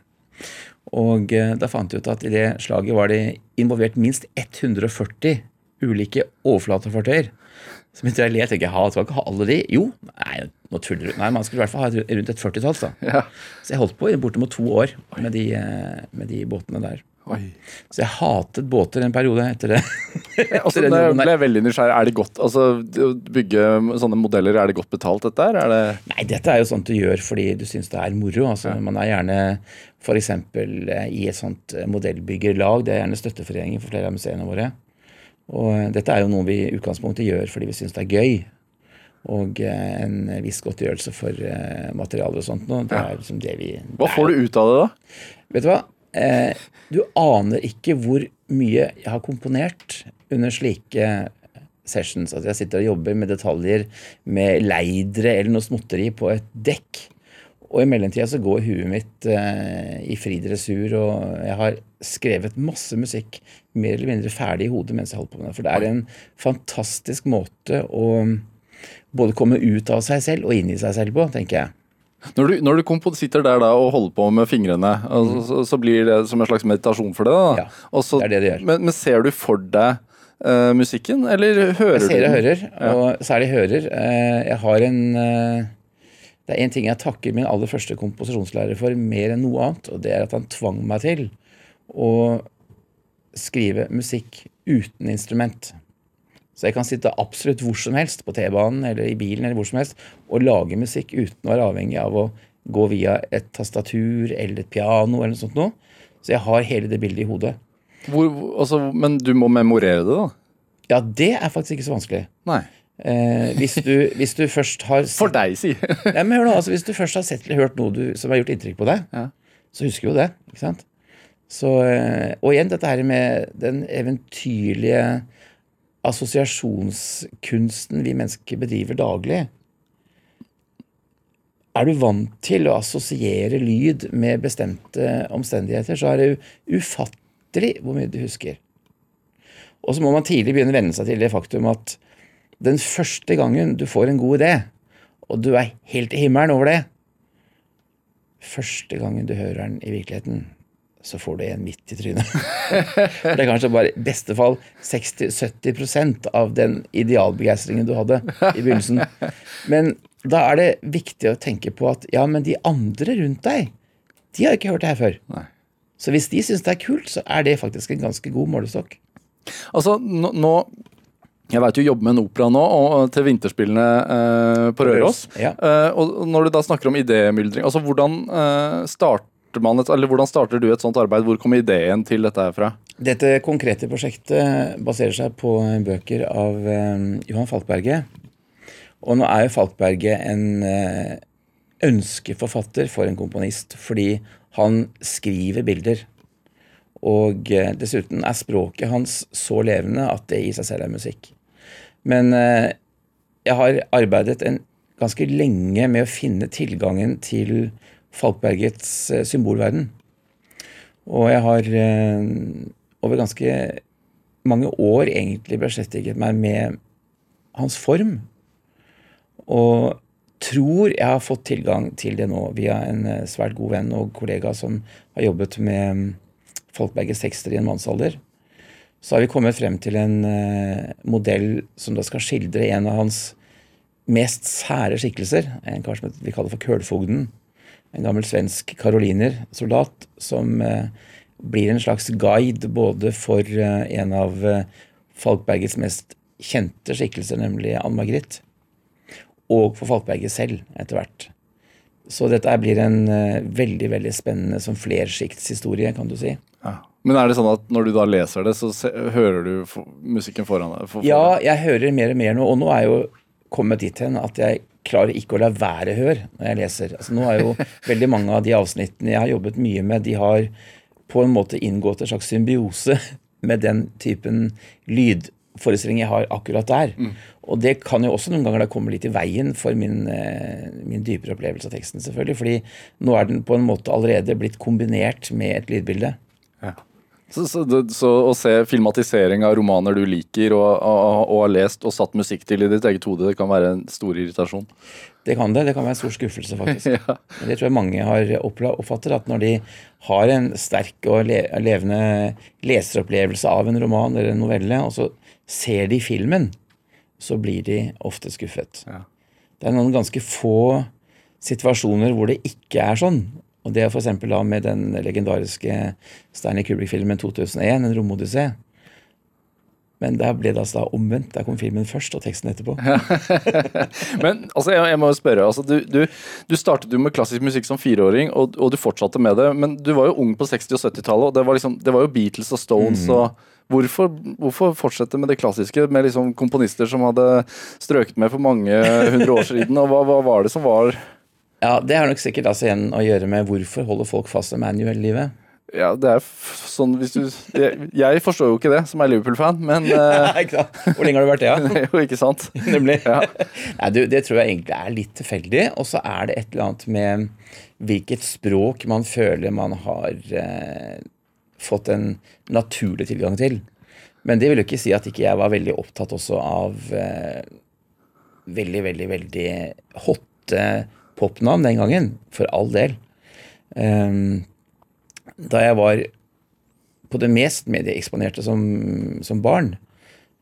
Og eh, da fant jeg ut at i det slaget var det involvert minst 140 ulike overflatefartøyer. Så begynte jeg å le. tenker jeg, ha, skal ikke ha alle de? Jo, nei, nå tuller du. Nei, Man skulle i hvert fall ha rundt et førtitalls. da. Ja. Så jeg holdt på i bortimot to år med de, eh, med de båtene der. Oi. Så jeg hatet båter en periode etter det. Altså, Etter den det ble jeg veldig nysgjerrig. Er det godt altså, å bygge sånne modeller, er det godt betalt, dette her? Er det Nei, dette er jo sånt du gjør fordi du syns det er moro. Altså, Man er gjerne f.eks. i et sånt eh, modellbyggerlag. Det er gjerne støtteforeninger for flere av museene våre. Og eh, dette er jo noe vi i utgangspunktet gjør fordi vi syns det er gøy. Og eh, en viss godtgjørelse for eh, materialer og sånt. Det er liksom det vi Hva får du ut av det, da? Vet du hva? Eh, du aner ikke hvor mye jeg har komponert under slike sessions. At jeg sitter og jobber med detaljer med leidere eller noe småtteri på et dekk. Og i mellomtida så går huet mitt eh, i fri dressur, og jeg har skrevet masse musikk mer eller mindre ferdig i hodet mens jeg holder på med det. For det er en fantastisk måte å både komme ut av seg selv og inn i seg selv på, tenker jeg. Når du, når du sitter der da og holder på med fingrene, altså, så, så blir det som en slags meditasjon for deg. da. Ja, Også, det er det det gjør. Men, men ser du for deg uh, musikken, eller hører du? Jeg ser og hører, hører, og særlig hører. Uh, Jeg har en uh, Det er en ting jeg takker min aller første komposisjonslærer for mer enn noe annet, og det er at han tvang meg til å skrive musikk uten instrument. Så jeg kan sitte absolutt hvor som helst, på T-banen eller i bilen eller hvor som helst, og lage musikk uten å være avhengig av å gå via et tastatur eller et piano eller noe sånt noe. Så jeg har hele det bildet i hodet. Hvor, altså, men du må memorere det, da? Ja, det er faktisk ikke så vanskelig. Nei. Eh, hvis, du, hvis du først har sett- For deg, si. Nei, men hør nå, altså Hvis du først har sett eller hørt noe du, som har gjort inntrykk på deg, Ja. så husker jo det. ikke sant? Så, eh, og igjen dette her med den eventyrlige assosiasjonskunsten vi mennesker bedriver daglig. Er du vant til å assosiere lyd med bestemte omstendigheter, så er det ufattelig hvor mye du husker. Og så må man tidlig begynne å venne seg til det faktum at den første gangen du får en god idé, og du er helt i himmelen over det Første gangen du hører den i virkeligheten, så får du en midt i trynet. det er kanskje bare i beste fall 60-70% av den idealbegeistringen du hadde i begynnelsen. Men da er det viktig å tenke på at ja, men de andre rundt deg, de har ikke hørt det her før. Nei. Så hvis de syns det er kult, så er det faktisk en ganske god målestokk. Altså, nå, nå Jeg veit du jobber med en opera nå, og til vinterspillene eh, på Røros. Ja. Eh, og når du da snakker om idémyldring, altså hvordan eh, starter man et, eller hvordan starter du et sånt arbeid? Hvor kommer ideen til dette her fra? Dette konkrete prosjektet baserer seg på bøker av eh, Johan Falkberget. Og nå er jo Falkberget en eh, ønskeforfatter for en komponist, fordi han skriver bilder. Og eh, dessuten er språket hans så levende at det i seg selv er musikk. Men eh, jeg har arbeidet en, ganske lenge med å finne tilgangen til Falkbergets eh, symbolverden. Og jeg har eh, over ganske mange år egentlig beskjeftiget meg med hans form. Og tror jeg har fått tilgang til det nå via en eh, svært god venn og kollega som har jobbet med mm, Falkbergets tekster i en mannsalder. Så har vi kommet frem til en modell som da skal skildre en av hans mest sære skikkelser. En kar som vi kaller for Kølfogden. En gammel svensk karolinersoldat som eh, blir en slags guide både for eh, en av eh, Falkbergets mest kjente skikkelser, nemlig Ann Margrit, og for Falkberget selv etter hvert. Så dette blir en veldig veldig spennende som flersjiktshistorie, kan du si. Ja. Men er det sånn at når du da leser det, så hører du musikken foran deg? For, for ja, jeg hører mer og mer nå, og nå er jeg jo kommet dit hen at jeg klarer ikke å la være hør når jeg leser. Altså, nå er jo veldig mange av de avsnittene jeg har jobbet mye med, de har på en måte inngått en slags symbiose med den typen lydforestilling jeg har akkurat der. Mm. Og det kan jo også noen ganger da komme litt i veien for min, eh, min, dypere opplevelse av teksten, selvfølgelig. Fordi nå er den på en måte allerede blitt kombinert med et lydbilde. Så, så, så, å se filmatisering av romaner du liker og, og, og, har lest og satt musikk til i ditt eget hode, det kan være en stor irritasjon? Det kan det. Det kan være en stor skuffelse, faktisk. ja. Det tror jeg mange har oppfatter. At når de har en sterk og levende leseropplevelse av en roman eller en novelle, og så ser de filmen, så blir de ofte skuffet. Ja. Det er noen ganske få situasjoner hvor det ikke er sånn. Og det er f.eks. da med den legendariske Stanley Kubrick-filmen 2001, en romodyssé. Men der ble det altså da omvendt. Der kom filmen først, og teksten etterpå. Men altså, jeg, jeg, må jo spørre. Altså, du, du, du, startet jo med klassisk musikk som fireåring, og, og, du fortsatte med det. Men du var jo ung på 60- og 70-tallet, og det var, liksom, det var, jo Beatles og Stones. Mm. og Hvorfor, hvorfor, fortsette med det klassiske, med liksom komponister som hadde strøket med for mange hundre år siden? og hva, hva var det som var ja, Det har nok sikkert altså igjen å gjøre med hvorfor holder folk fast ved manuel-livet. Ja, det er sånn hvis du Jeg, jeg forstår jo ikke det, som er Liverpool-fan, men uh, Hvor lenge har du vært det, ja? jo ikke sant. Nemlig. Ja. Nei, du, det tror jeg egentlig er litt tilfeldig. Og så er det et eller annet med hvilket språk man føler man har uh, fått en naturlig tilgang til. Men det vil jo ikke si at ikke jeg var veldig opptatt også av uh, veldig, veldig, veldig hotte popnavn den gangen, for all del. Um, da jeg var på det mest medieeksponerte som, som barn,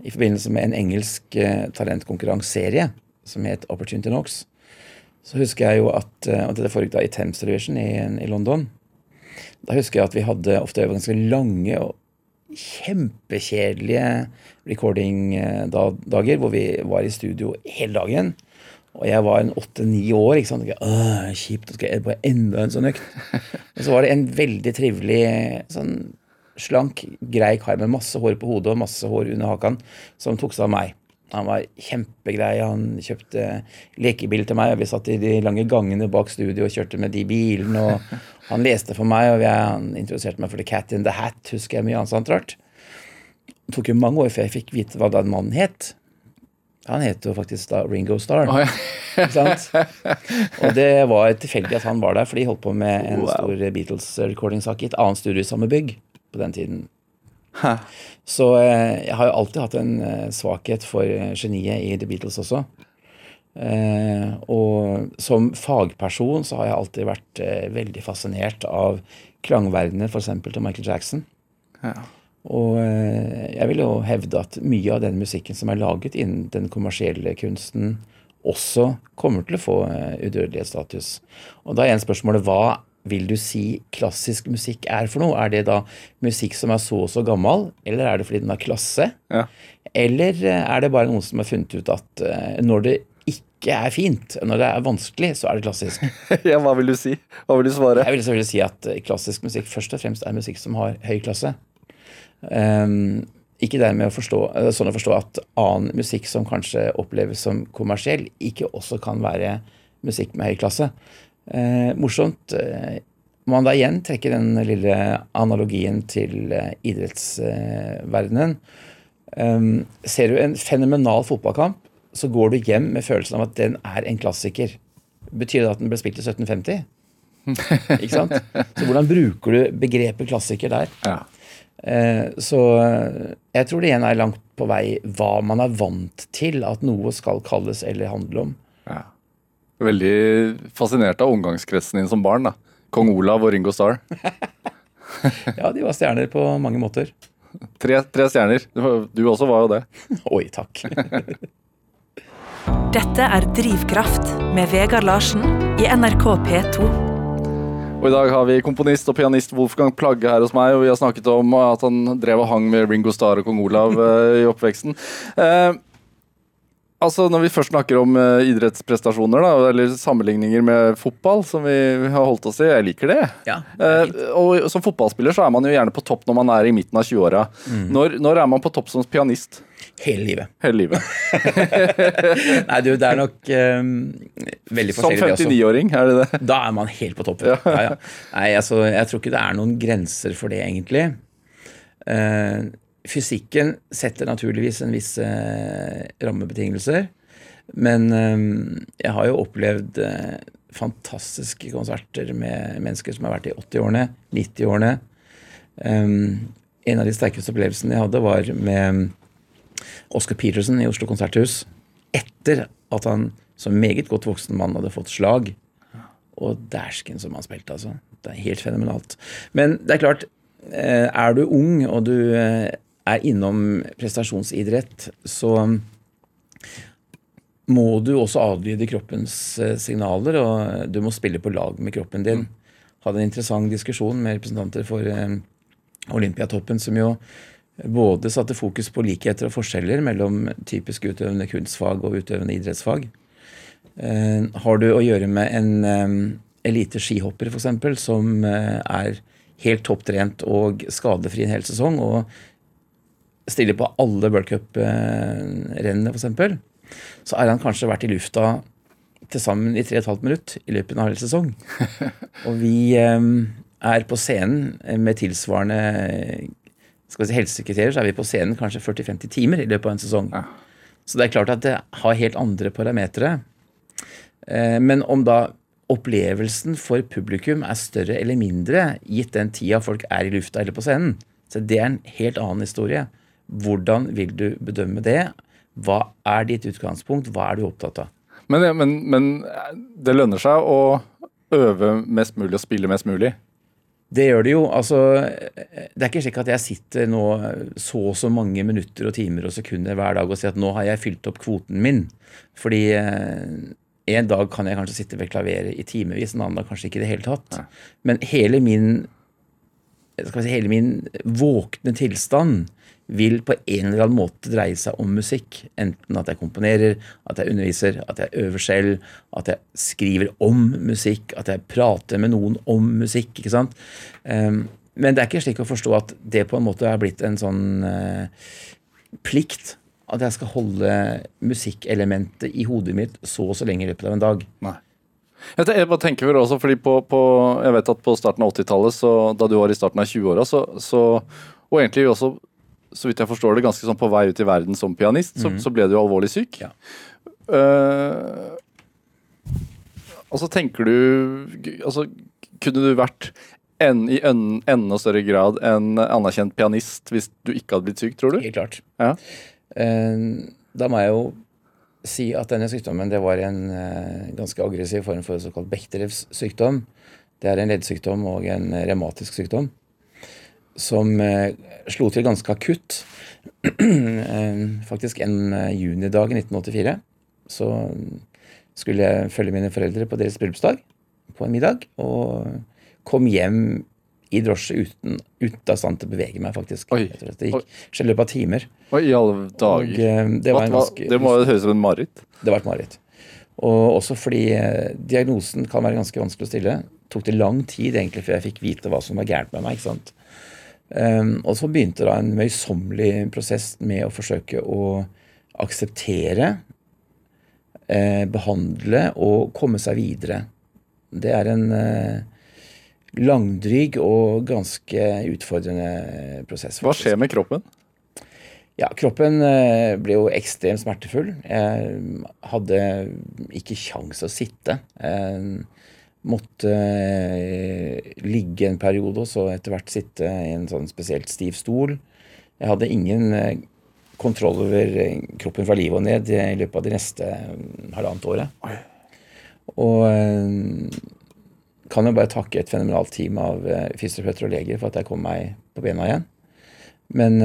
i forbindelse med en engelsk uh, talentkonkurranseserie som het Opportunity Knox, så husker jeg jo at og Dette foregikk da i Thames Television i, i, London. Da husker jeg at vi hadde ofte ganske lange og kjempekjedelige recording-dager eh, hvor vi var i studio hele dagen og jeg var en åtte-ni år. ikke sant? Åh, kjipt, skal jeg på enda en sånn økt. Og så var det en veldig trivelig, sånn slank, grei kar med masse hår på hodet og masse hår under hakan, som tok seg av meg. Han var kjempegrei. Han kjøpte lekebil til meg, og vi satt i de lange gangene bak studio og kjørte med de bilene. og Han leste for meg, og han introduserte meg for The Cat in the Hat, husker jeg mye annet sånt rart. Det tok jo mange år før jeg fikk vite hva den mannen het. Han het jo faktisk da Ringo Starr. Oh, ja. Og det var tilfeldig at han var der, for de holdt på med en wow. stor Beatles-recordingsak i et annet studio i samme bygg på den tiden. Hæ. Så eh, jeg har jo alltid hatt en eh, svakhet for eh, geniet i The Beatles også. Eh, og som fagperson så har jeg alltid vært eh, veldig fascinert av klangverdenen f.eks. til Michael Jackson. Ja. Og eh, jeg vil jo hevde at mye av den musikken som er laget innen den kommersielle kunsten, også kommer til å få eh, udødelighetsstatus. Og da er igjen spørsmålet hva vil du si klassisk musikk er for noe? Er det da musikk som er så og så gammel, eller er det fordi den har klasse? Ja. Eller eh, er det bare noen som har funnet ut at når det ikke er fint, når det er vanskelig, så er det klassisk? ja, Hva vil du si? Hva vil du svare? Jeg vil selvfølgelig si at klassisk musikk først og fremst er musikk som har høy klasse. Um, ikke dermed å forstå, eh, sånn å forstå at annen musikk som kanskje oppleves som kommersiell, ikke også kan være musikk med høy klasse. Eh, morsomt. Må man da igjen trekker den lille analogien til eh, idrettsverdenen. Um, ser du en fenomenal fotballkamp, så går du hjem med følelsen av at den er en klassiker. Betyr det at den ble spilt i 1750? ikke sant? Så hvordan bruker du begrepet klassiker der? Ja. Eh, så eh, jeg tror det igjen er langt på vei hva man er vant til at noe skal kalles eller handle om. Ja. Veldig fascinert av omgangskretsen din som barn. da. Kong Olav og Ringo Starr. ja, de var stjerner på mange måter. Tre, tre stjerner. Du også var jo det. Oi, takk. Dette er Drivkraft med Vegard Larsen i NRK P2. Og I dag har vi komponist og pianist Wolfgang Plagge her hos meg, og vi har snakket om at han drev og hang med Ringo Starr og kong Olav eh, i oppveksten. Eh, altså Når vi først snakker om uh, idrettsprestasjoner, da, eller sammenligninger med fotball, som vi har holdt oss i, jeg liker det. Ja, det uh, Eh, og Som fotballspiller så er man jo gjerne på topp når man er i midten av 20-åra. Mm. Når, når er man på topp som pianist? Hele livet. Hele livet. Nei, du, det er nok um, veldig forskjellig, det også. 59-åring, er det det? Da er man helt på toppen. Ja. Ja, Nei, altså, jeg tror ikke det er noen grenser for det, egentlig. Eh, fysikken setter naturligvis en visse eh, rammebetingelser. Men eh, jeg har jo opplevd eh, fantastiske konserter med mennesker som har vært i 80-årene, 90-årene. Eh, en av de sterkeste opplevelsene jeg hadde, var med Oscar Peterson i Oslo konserthus. Etter at han som meget godt voksen mann hadde fått slag. Og dæsken som han spilte, altså. Det er helt fenomenalt. Men det er klart, er du ung og du er innom prestasjonsidrett, så må du også adlyde kroppens eh, signaler, og du må spille på lag med kroppen din. Hadde en interessant diskusjon med representanter for eh, Olympiatoppen, som jo både satte fokus på likheter og forskjeller mellom typisk utøvende kunstfag og utøvende idrettsfag. Eh, har du å gjøre med en elite skihopper f.eks., som er helt topptrent og skadefri en hel sesong, og stiller på alle World Cup-rennene f.eks., så er han kanskje vært i lufta til sammen i 3,5 minutt i løpet av en hel sesong. Og vi eh, er på scenen med tilsvarende skal si helsekriterier, så er vi på scenen kanskje 40-50 timer i løpet av en sesong. Så det er klart at det har helt andre parametere. Eh, Men om da opplevelsen for publikum er større eller mindre, gitt den tida folk er i lufta eller på scenen, så det er en helt annen historie. Hvordan vil du bedømme det? Hva er ditt utgangspunkt? Hva er du opptatt av? Men, men, men det lønner seg å øve mest mulig og spille mest mulig. Det gjør det jo. Altså, det er ikke slik at jeg sitter nå så og så mange minutter og timer og sekunder hver dag og sier at nå har jeg fylt opp kvoten min. Fordi eh, en dag kan jeg kanskje sitte ved klaveret i timevis, en annen dag kanskje ikke i det hele tatt. Men hele min, skal si, hele min våkne tilstand vil på en eller annen måte dreie seg om musikk. Enten at jeg komponerer, at jeg underviser, at jeg øver selv, at jeg skriver om musikk, at jeg prater med noen om musikk. ikke sant? Um, men det er ikke slik å forstå at det på en måte er blitt en sånn uh, plikt. At jeg skal holde musikkelementet i hodet mitt så og så lenge i løpet av en dag. Nei. Jeg, bare tenker vel også, fordi på, på, jeg vet at på starten av 80-tallet, da du var i starten av 20-åra, så, så, og egentlig også, så vidt jeg forstår det, ganske sånn på vei ut i verden som pianist, så, så ble du alvorlig syk. Ja. Uh, og så tenker du altså, Kunne du vært en, i en, enda større grad en anerkjent pianist hvis du ikke hadde blitt syk, tror du? Helt klart. Ja. Eh, Da må jeg jo si at denne sykdommen det var en eh, ganske aggressiv form for såkalt Bechdrevs sykdom. Det er en leddsykdom og en revmatisk sykdom som eh, slo til ganske akutt. Eh, Faktisk en eh, junidag i 1984 så skulle jeg følge mine foreldre på deres bryllupsdag på en middag, og kom hjem i drosje uten, uten av stand til å bevege meg, faktisk. Oi. Det gikk i løpet av timer. Oi, i alle dager. Og, det var en Hva- ganske det må høres ut som en mareritt. det var et mareritt. Og også fordi diagnosen kan være ganske vanskelig å stille. Tok det lang tid egentlig før jeg fikk vite hva som var gærent med meg. ikke sant? Um, og så begynte da en møysommelig prosess med å forsøke å akseptere, eh, behandle og komme seg videre. Det er en eh, langdryg og ganske utfordrende prosess. Hva skjer med kroppen? Ja, kroppen eh, ble jo ekstremt smertefull. Jeg hadde ikke kjangs å sitte. Jeg måtte eh, ligge en periode og så etter hvert sitte i en sånn spesielt stiv stol. Jeg hadde ingen eh, kontroll over eh, kroppen fra livet og ned i løpet av de neste eh, halvannet året. Og kan jo bare takke et fenomenalt team av fysioterapeuter og leger for at jeg kom meg på bena igjen. Men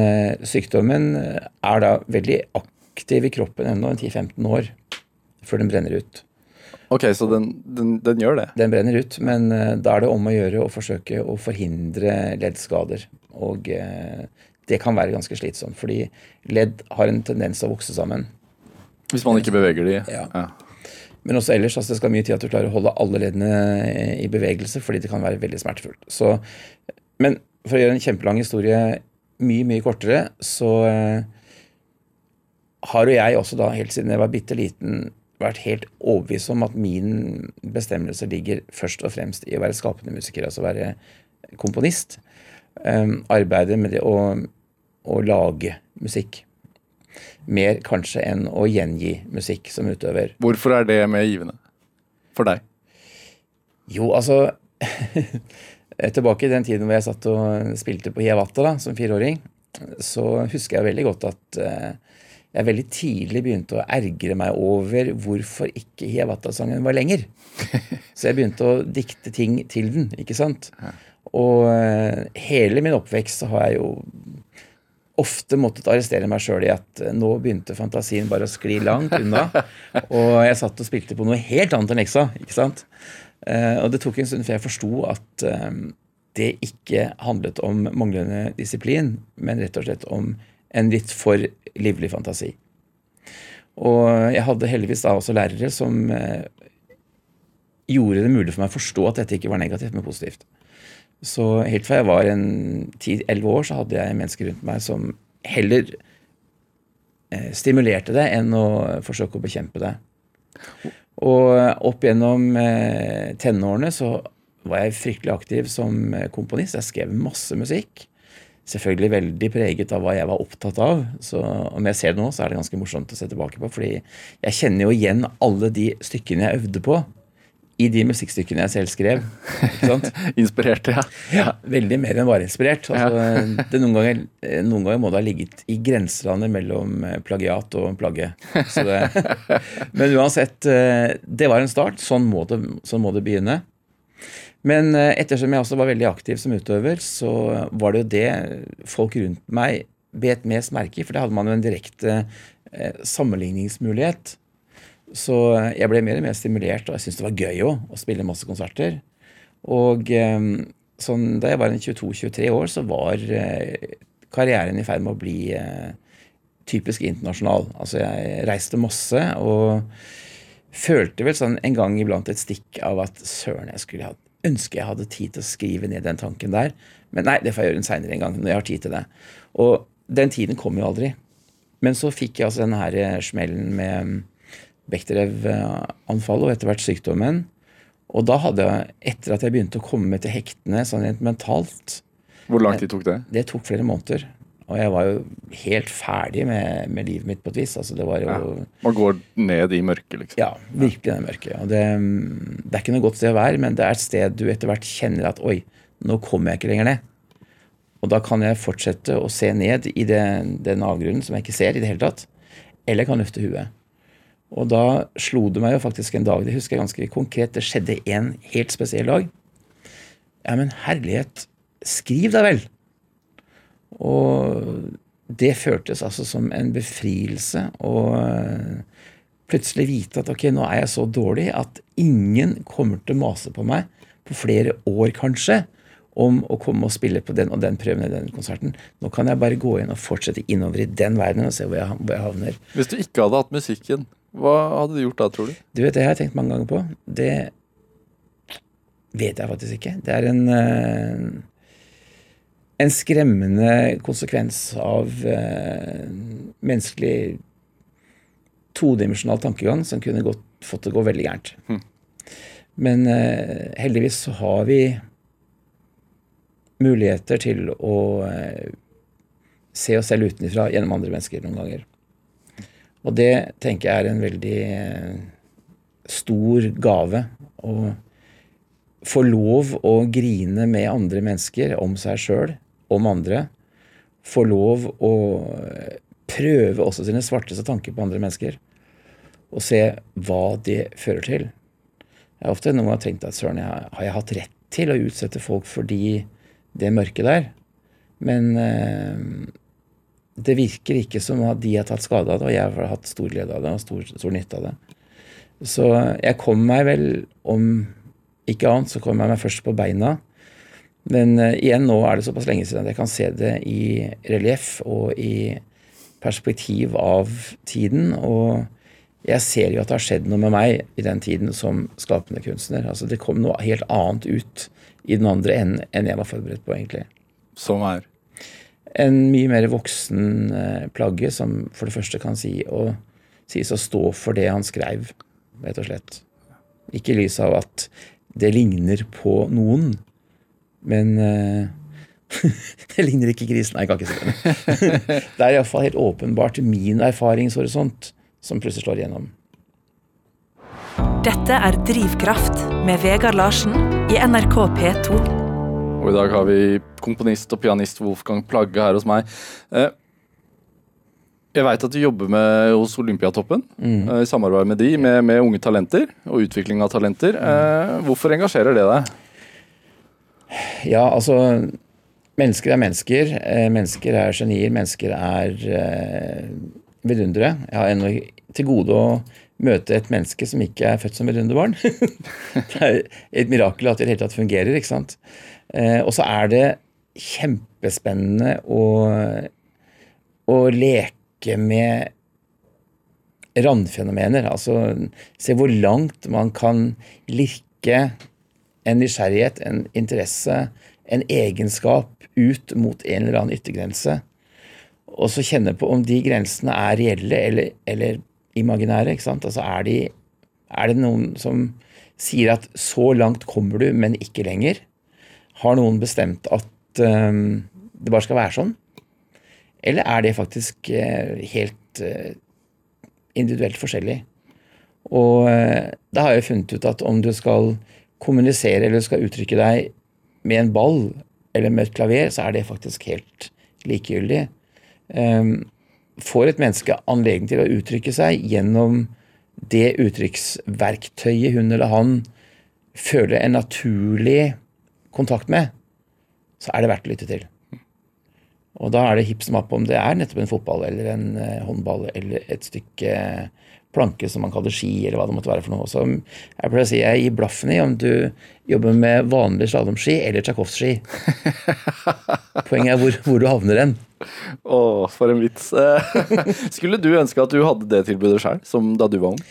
sykdommen er da veldig aktiv i kroppen ennå en 10-15 år før den brenner ut. Ok, så den, den, den gjør det. Den brenner ut, men eh, da er det om å gjøre å forsøke å forhindre leddskader. Og eh, det kan være ganske slitsomt, fordi ledd har en tendens til å vokse sammen. Hvis man ikke beveger de. Ja. Men også ellers, altså det skal mye til at du klarer å holde alle leddene eh, i bevegelse, fordi det kan være veldig smertefullt. Så, men for å gjøre en kjempelang historie mye, mye kortere, så har jo jeg også da, helt siden jeg var bitte liten, vært helt overbevist om at min bestemmelse ligger først og fremst i å være skapende musiker, altså være komponist. Um, arbeide med det å, å lage musikk. Mer kanskje enn å gjengi musikk som utøver. Hvorfor er det mer givende for deg? Jo, altså Tilbake i den tiden hvor jeg satt og spilte på Hiawatha da, som fireåring, så husker jeg veldig godt at uh, jeg veldig tidlig begynte å ergre meg over hvorfor ikke Hiawatha-sangen var lenger. Så jeg begynte å dikte ting til den, ikke sant. Og uh, hele min oppvekst så har jeg jo ofte måttet arrestere meg sjøl i at uh, nå begynte fantasien bare å skli langt unna. og jeg satt og spilte på noe helt annet enn leksa, ikke sant. Uh, og det tok en stund før jeg forsto at det ikke handlet om manglende disiplin, men rett og slett om en litt for livlig fantasi. Og jeg hadde heldigvis da også lærere som eh, gjorde det mulig for meg å forstå at dette ikke var negativt, men positivt. Så helt fra jeg var en 10-11 år, så hadde jeg mennesker rundt meg som heller eh, stimulerte det enn å forsøke å bekjempe det. Og opp gjennom eh, tenårene så var jeg fryktelig aktiv som komponist. Jeg skrev masse musikk selvfølgelig veldig preget av hva jeg var opptatt av. Så om jeg ser det nå, så er det ganske morsomt å se tilbake på. fordi jeg kjenner jo igjen alle de stykkene jeg øvde på i de musikkstykkene jeg selv skrev. ikke sant? Inspirerte, ja. ja. Veldig mer enn bare inspirert. Altså, det noen, ganger, noen ganger må det ha ligget i grenselandet mellom eh, plagiat og plagge. Det, men uansett, eh, det var en start. Sånn må det, sånn må det begynne. Men eh, ettersom jeg også var veldig aktiv som utøver, så var det jo det folk rundt meg bet mest merke i, for da hadde man jo en direkte eh, sammenligningsmulighet. Så jeg ble mer og mer stimulert, og jeg syntes det var gøy òg å spille masse konserter. Og eh, sånn, da jeg var 22-23 år, så var karrieren i ferd med å bli typisk internasjonal. Altså jeg reiste masse og følte vel sånn en gang iblant et stikk av at søren, jeg skulle hatt ønsker jeg hadde tid til å skrive ned den tanken der. Men nei, det får jeg gjøre en seinere en gang. når jeg har tid til det. Og den tiden kom jo aldri. Men så fikk jeg altså denne her eh, smellen med mm, Bechterew-anfallet og etter hvert sykdommen. Og da hadde jeg, etter at jeg begynte å komme til hektene sånn rent mentalt Hvor lang tid tok det? Det tok flere måneder. Og jeg var jo helt ferdig med, med livet mitt på et vis. Altså, det var jo ja. Man går ned i mørket, liksom. Ja, virkelig ned i mørket. Og det, det, er ikke noe godt sted å være, men det er et sted du etter hvert kjenner at oi, nå kommer jeg ikke lenger ned. Og da kan jeg fortsette å se ned i den, den avgrunnen som jeg ikke ser i det hele tatt. Eller jeg kan løfte huet. Og da slo det meg jo faktisk en dag, det husker jeg ganske konkret, det skjedde en helt spesiell dag. Ja, men herlighet, skriv da vel! Og det føltes altså som en befrielse å eh, plutselig vite at ok, nå er jeg så dårlig at ingen kommer til å mase på meg på flere år, kanskje, om å komme og spille på den og den prøven i den konserten. Nå kan jeg bare gå inn og fortsette innover i den verdenen og se hvor jeg, hvor jeg havner. Hvis du ikke hadde hatt musikken, hva hadde du gjort da, tror du? Du vet, Det har jeg tenkt mange ganger på. Det vet jeg faktisk ikke. Det er en uh, en skremmende konsekvens av eh, menneskelig todimensjonal tankegang som kunne gått, fått det å gå veldig gærent. Mm. Men eh, heldigvis så har vi muligheter til å eh, se oss selv utenfra gjennom andre mennesker noen ganger. Og det tenker jeg er en veldig eh, stor gave. Å få lov å grine med andre mennesker om seg sjøl om andre, får lov å prøve også sine svarteste tanker på andre mennesker. Og se hva det fører til. Jeg har ofte noen ganger tenkt at søren, har jeg hatt rett til å utsette folk fordi det mørket der? Men eh, det virker ikke som at de har tatt skade av det, og jeg har hatt stor glede av det og stor, stor nytte av det. Så jeg kom meg vel, om ikke annet, så kom jeg meg først på beina. Men uh, igjen, nå er det såpass lenge siden at jeg kan se det i relieff og i perspektiv av tiden. Og jeg ser jo at det har skjedd noe med meg i den tiden som skapende kunstner. Altså Det kom noe helt annet ut i den andre enden enn jeg var forberedt på, egentlig. Som er? En mye mer voksen uh, plagge som for det første kan si å, sies å stå for det han skrev, rett og slett. Ikke i lys av at det ligner på noen, men uh, det ligner ikke grisen. Nei, jeg kan ikke si det. det er iallfall helt åpenbart min erfaringshorisont som plutselig slår igjennom. Dette er Drivkraft med Vegard Larsen i NRK P2. Og i dag har vi komponist og pianist Wolfgang Plagge her hos meg. Eh, jeg veit at du jobber med hos Olympiatoppen, Mm. i samarbeid med de, med, med unge talenter og utvikling av talenter. Mm. Hvorfor engasjerer det deg? Ja, altså Mennesker er mennesker. Eh, mennesker er genier. Mennesker er eh, vidundere. Jeg har ennå til gode å møte et menneske som ikke er født som vidunderbarn. det er et mirakel at det i det hele tatt fungerer. ikke sant? Eh, og så er det kjempespennende å, å leke med randfenomener. Altså se hvor langt man kan lirke en nysgjerrighet, en interesse, en egenskap ut mot en eller annen yttergrense. Og så kjenne på om de grensene er reelle eller, eller imaginære. ikke sant? Altså er, de, er det noen som sier at så langt kommer du, men ikke lenger? Har noen bestemt at um, det bare skal være sånn? Eller er det faktisk uh, helt uh, individuelt forskjellig? Og uh, da har jeg funnet ut at om du skal kommunisere eller skal uttrykke deg med en ball eller med et klaver, så er det faktisk helt likegyldig. Um, får et menneske anledning til å uttrykke seg gjennom det uttrykksverktøyet hun eller han føler en naturlig kontakt med, så er det verdt å lytte til. Og da er det hipp som happ om det er nettopp en fotball eller en eh, håndball eller et stykke planke som man kaller ski, eller hva det måtte være for noe. Så jeg pleier å si jeg gir blaffen i om du jobber med vanlig slalåmski eller Tsjajkovskij. Poenget er hvor, hvor du havner hen. Å, for en vits. Skulle du ønske at du hadde det tilbudet sjøl, som da du var ung?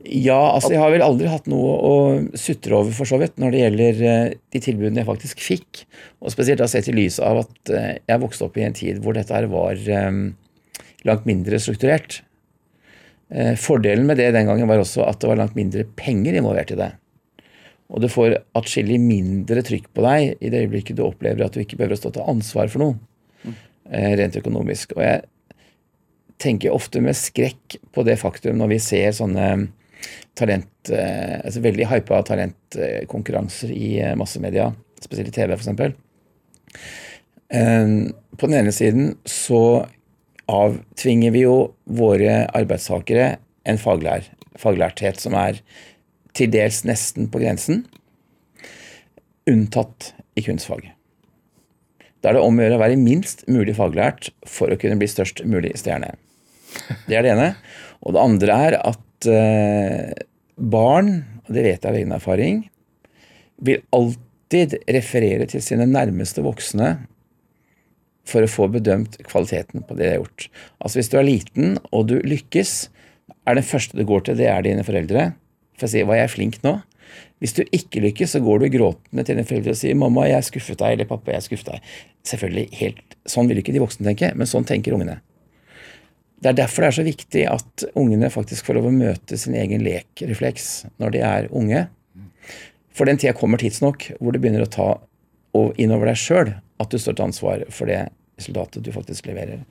Ja, altså jeg har vel aldri hatt noe å sutre over for så vidt når det gjelder eh, de tilbudene jeg faktisk fikk. Og spesielt da sett i lys av at eh, jeg vokste opp i en tid hvor dette her var eh, langt mindre strukturert. Eh, Fordelen med det den gangen var også at det var langt mindre penger involvert i det. Og du får atskillig mindre trykk på deg i det øyeblikket du opplever at du ikke behøver å stå til ansvar for noe, eh, rent økonomisk. Og jeg tenker ofte med skrekk på det faktum når vi ser sånne talent, eh, altså veldig hypa talentkonkurranser i massemedia, spesielt i TV f.eks. På den ene siden så avtvinger vi jo våre arbeidstakere en faglær, faglærthet som er til dels nesten på grensen, unntatt i kunstfag. Da er det om å gjøre å være minst mulig faglært for å kunne bli størst mulig stjerne. Det er det ene. Og det andre er at eh, barn, og det vet jeg av egen erfaring, vil alltid referere til sine nærmeste voksne for å få bedømt kvaliteten på det de har gjort. Altså Hvis du er liten og du lykkes, er det første du går til, det er dine foreldre. For å si 'var jeg flink nå'? Hvis du ikke lykkes, så går du gråtende til dine foreldre og sier 'mamma, jeg skuffet deg', eller 'pappa, jeg skuffet deg'. Selvfølgelig, helt, Sånn vil ikke de voksne tenke, men sånn tenker ungene. Det er derfor det er så viktig at ungene faktisk får lov å møte sin egen lekrefleks når de er unge. For den tida kommer tidsnok hvor du begynner å ta inn over deg sjøl at du står til ansvar for det resultatet du faktisk leverer.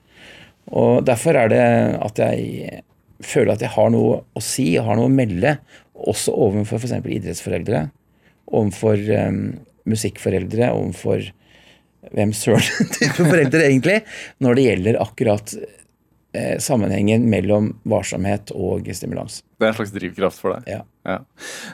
Og Derfor er det at jeg føler at jeg har noe å si, og har noe å melde, også overfor f.eks. idrettsforeldre, overfor um, musikkforeldre, overfor hvem søren type foreldre egentlig, når det gjelder akkurat sammenhengen mellom varsomhet og stimulans. Det er en slags drivkraft for deg? Ja. Ja.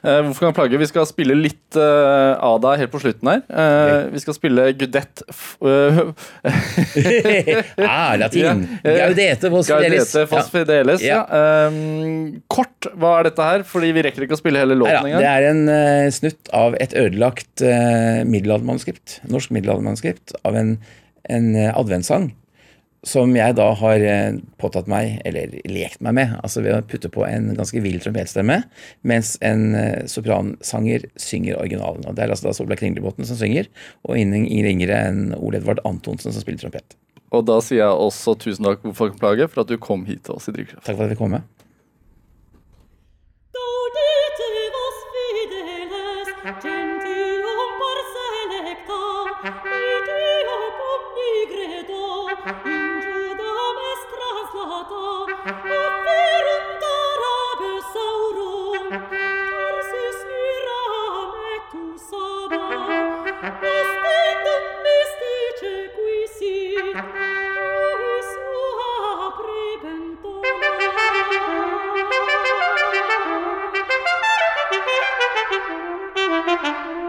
Eh, hvorfor kan jeg plage? Vi skal spille litt eh, av deg helt på slutten her. Eh, vi skal spille Gudette eh, ah, latin! Gaudete vos fidelis. Gaudete Foss Ja. Ja. Kort, hva er dette her? Fordi vi rekker ikke å spille hele låten engang. det er en eh, snutt av et ødelagt middelaldermanuskript. Norsk middelaldermanuskript av en, en eh, adventssang. Som jeg da har eh, påtatt meg, eller lekt meg med, altså ved å putte på en ganske vill trompetstemme, mens en eh, sopransanger synger originalen. Og Det er altså da Solveig Kringlebotn som synger, og ingen ringere enn Ole Edvard Antonsen som spiller trompet. Og da sier jeg også tusen takk for, plage, for at du kom hit til oss i Drivkraft. Takk for at jeg fikk komme. thank you.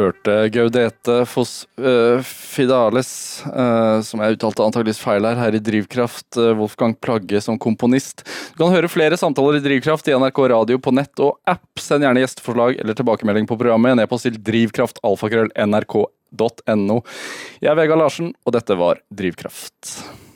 Hørte Gaudete Foss uh, Fidales, uh, som jeg uttalte antageligvis feil her, her i Drivkraft. Uh, Wolfgang Plagge som komponist. Du kan høre flere samtaler i Drivkraft i NRK radio på nett og app. Send gjerne gjesteforslag eller tilbakemelding på programmet. En e-post til drivkraftalfakrøll Jeg er Vegard Larsen, og dette var Drivkraft.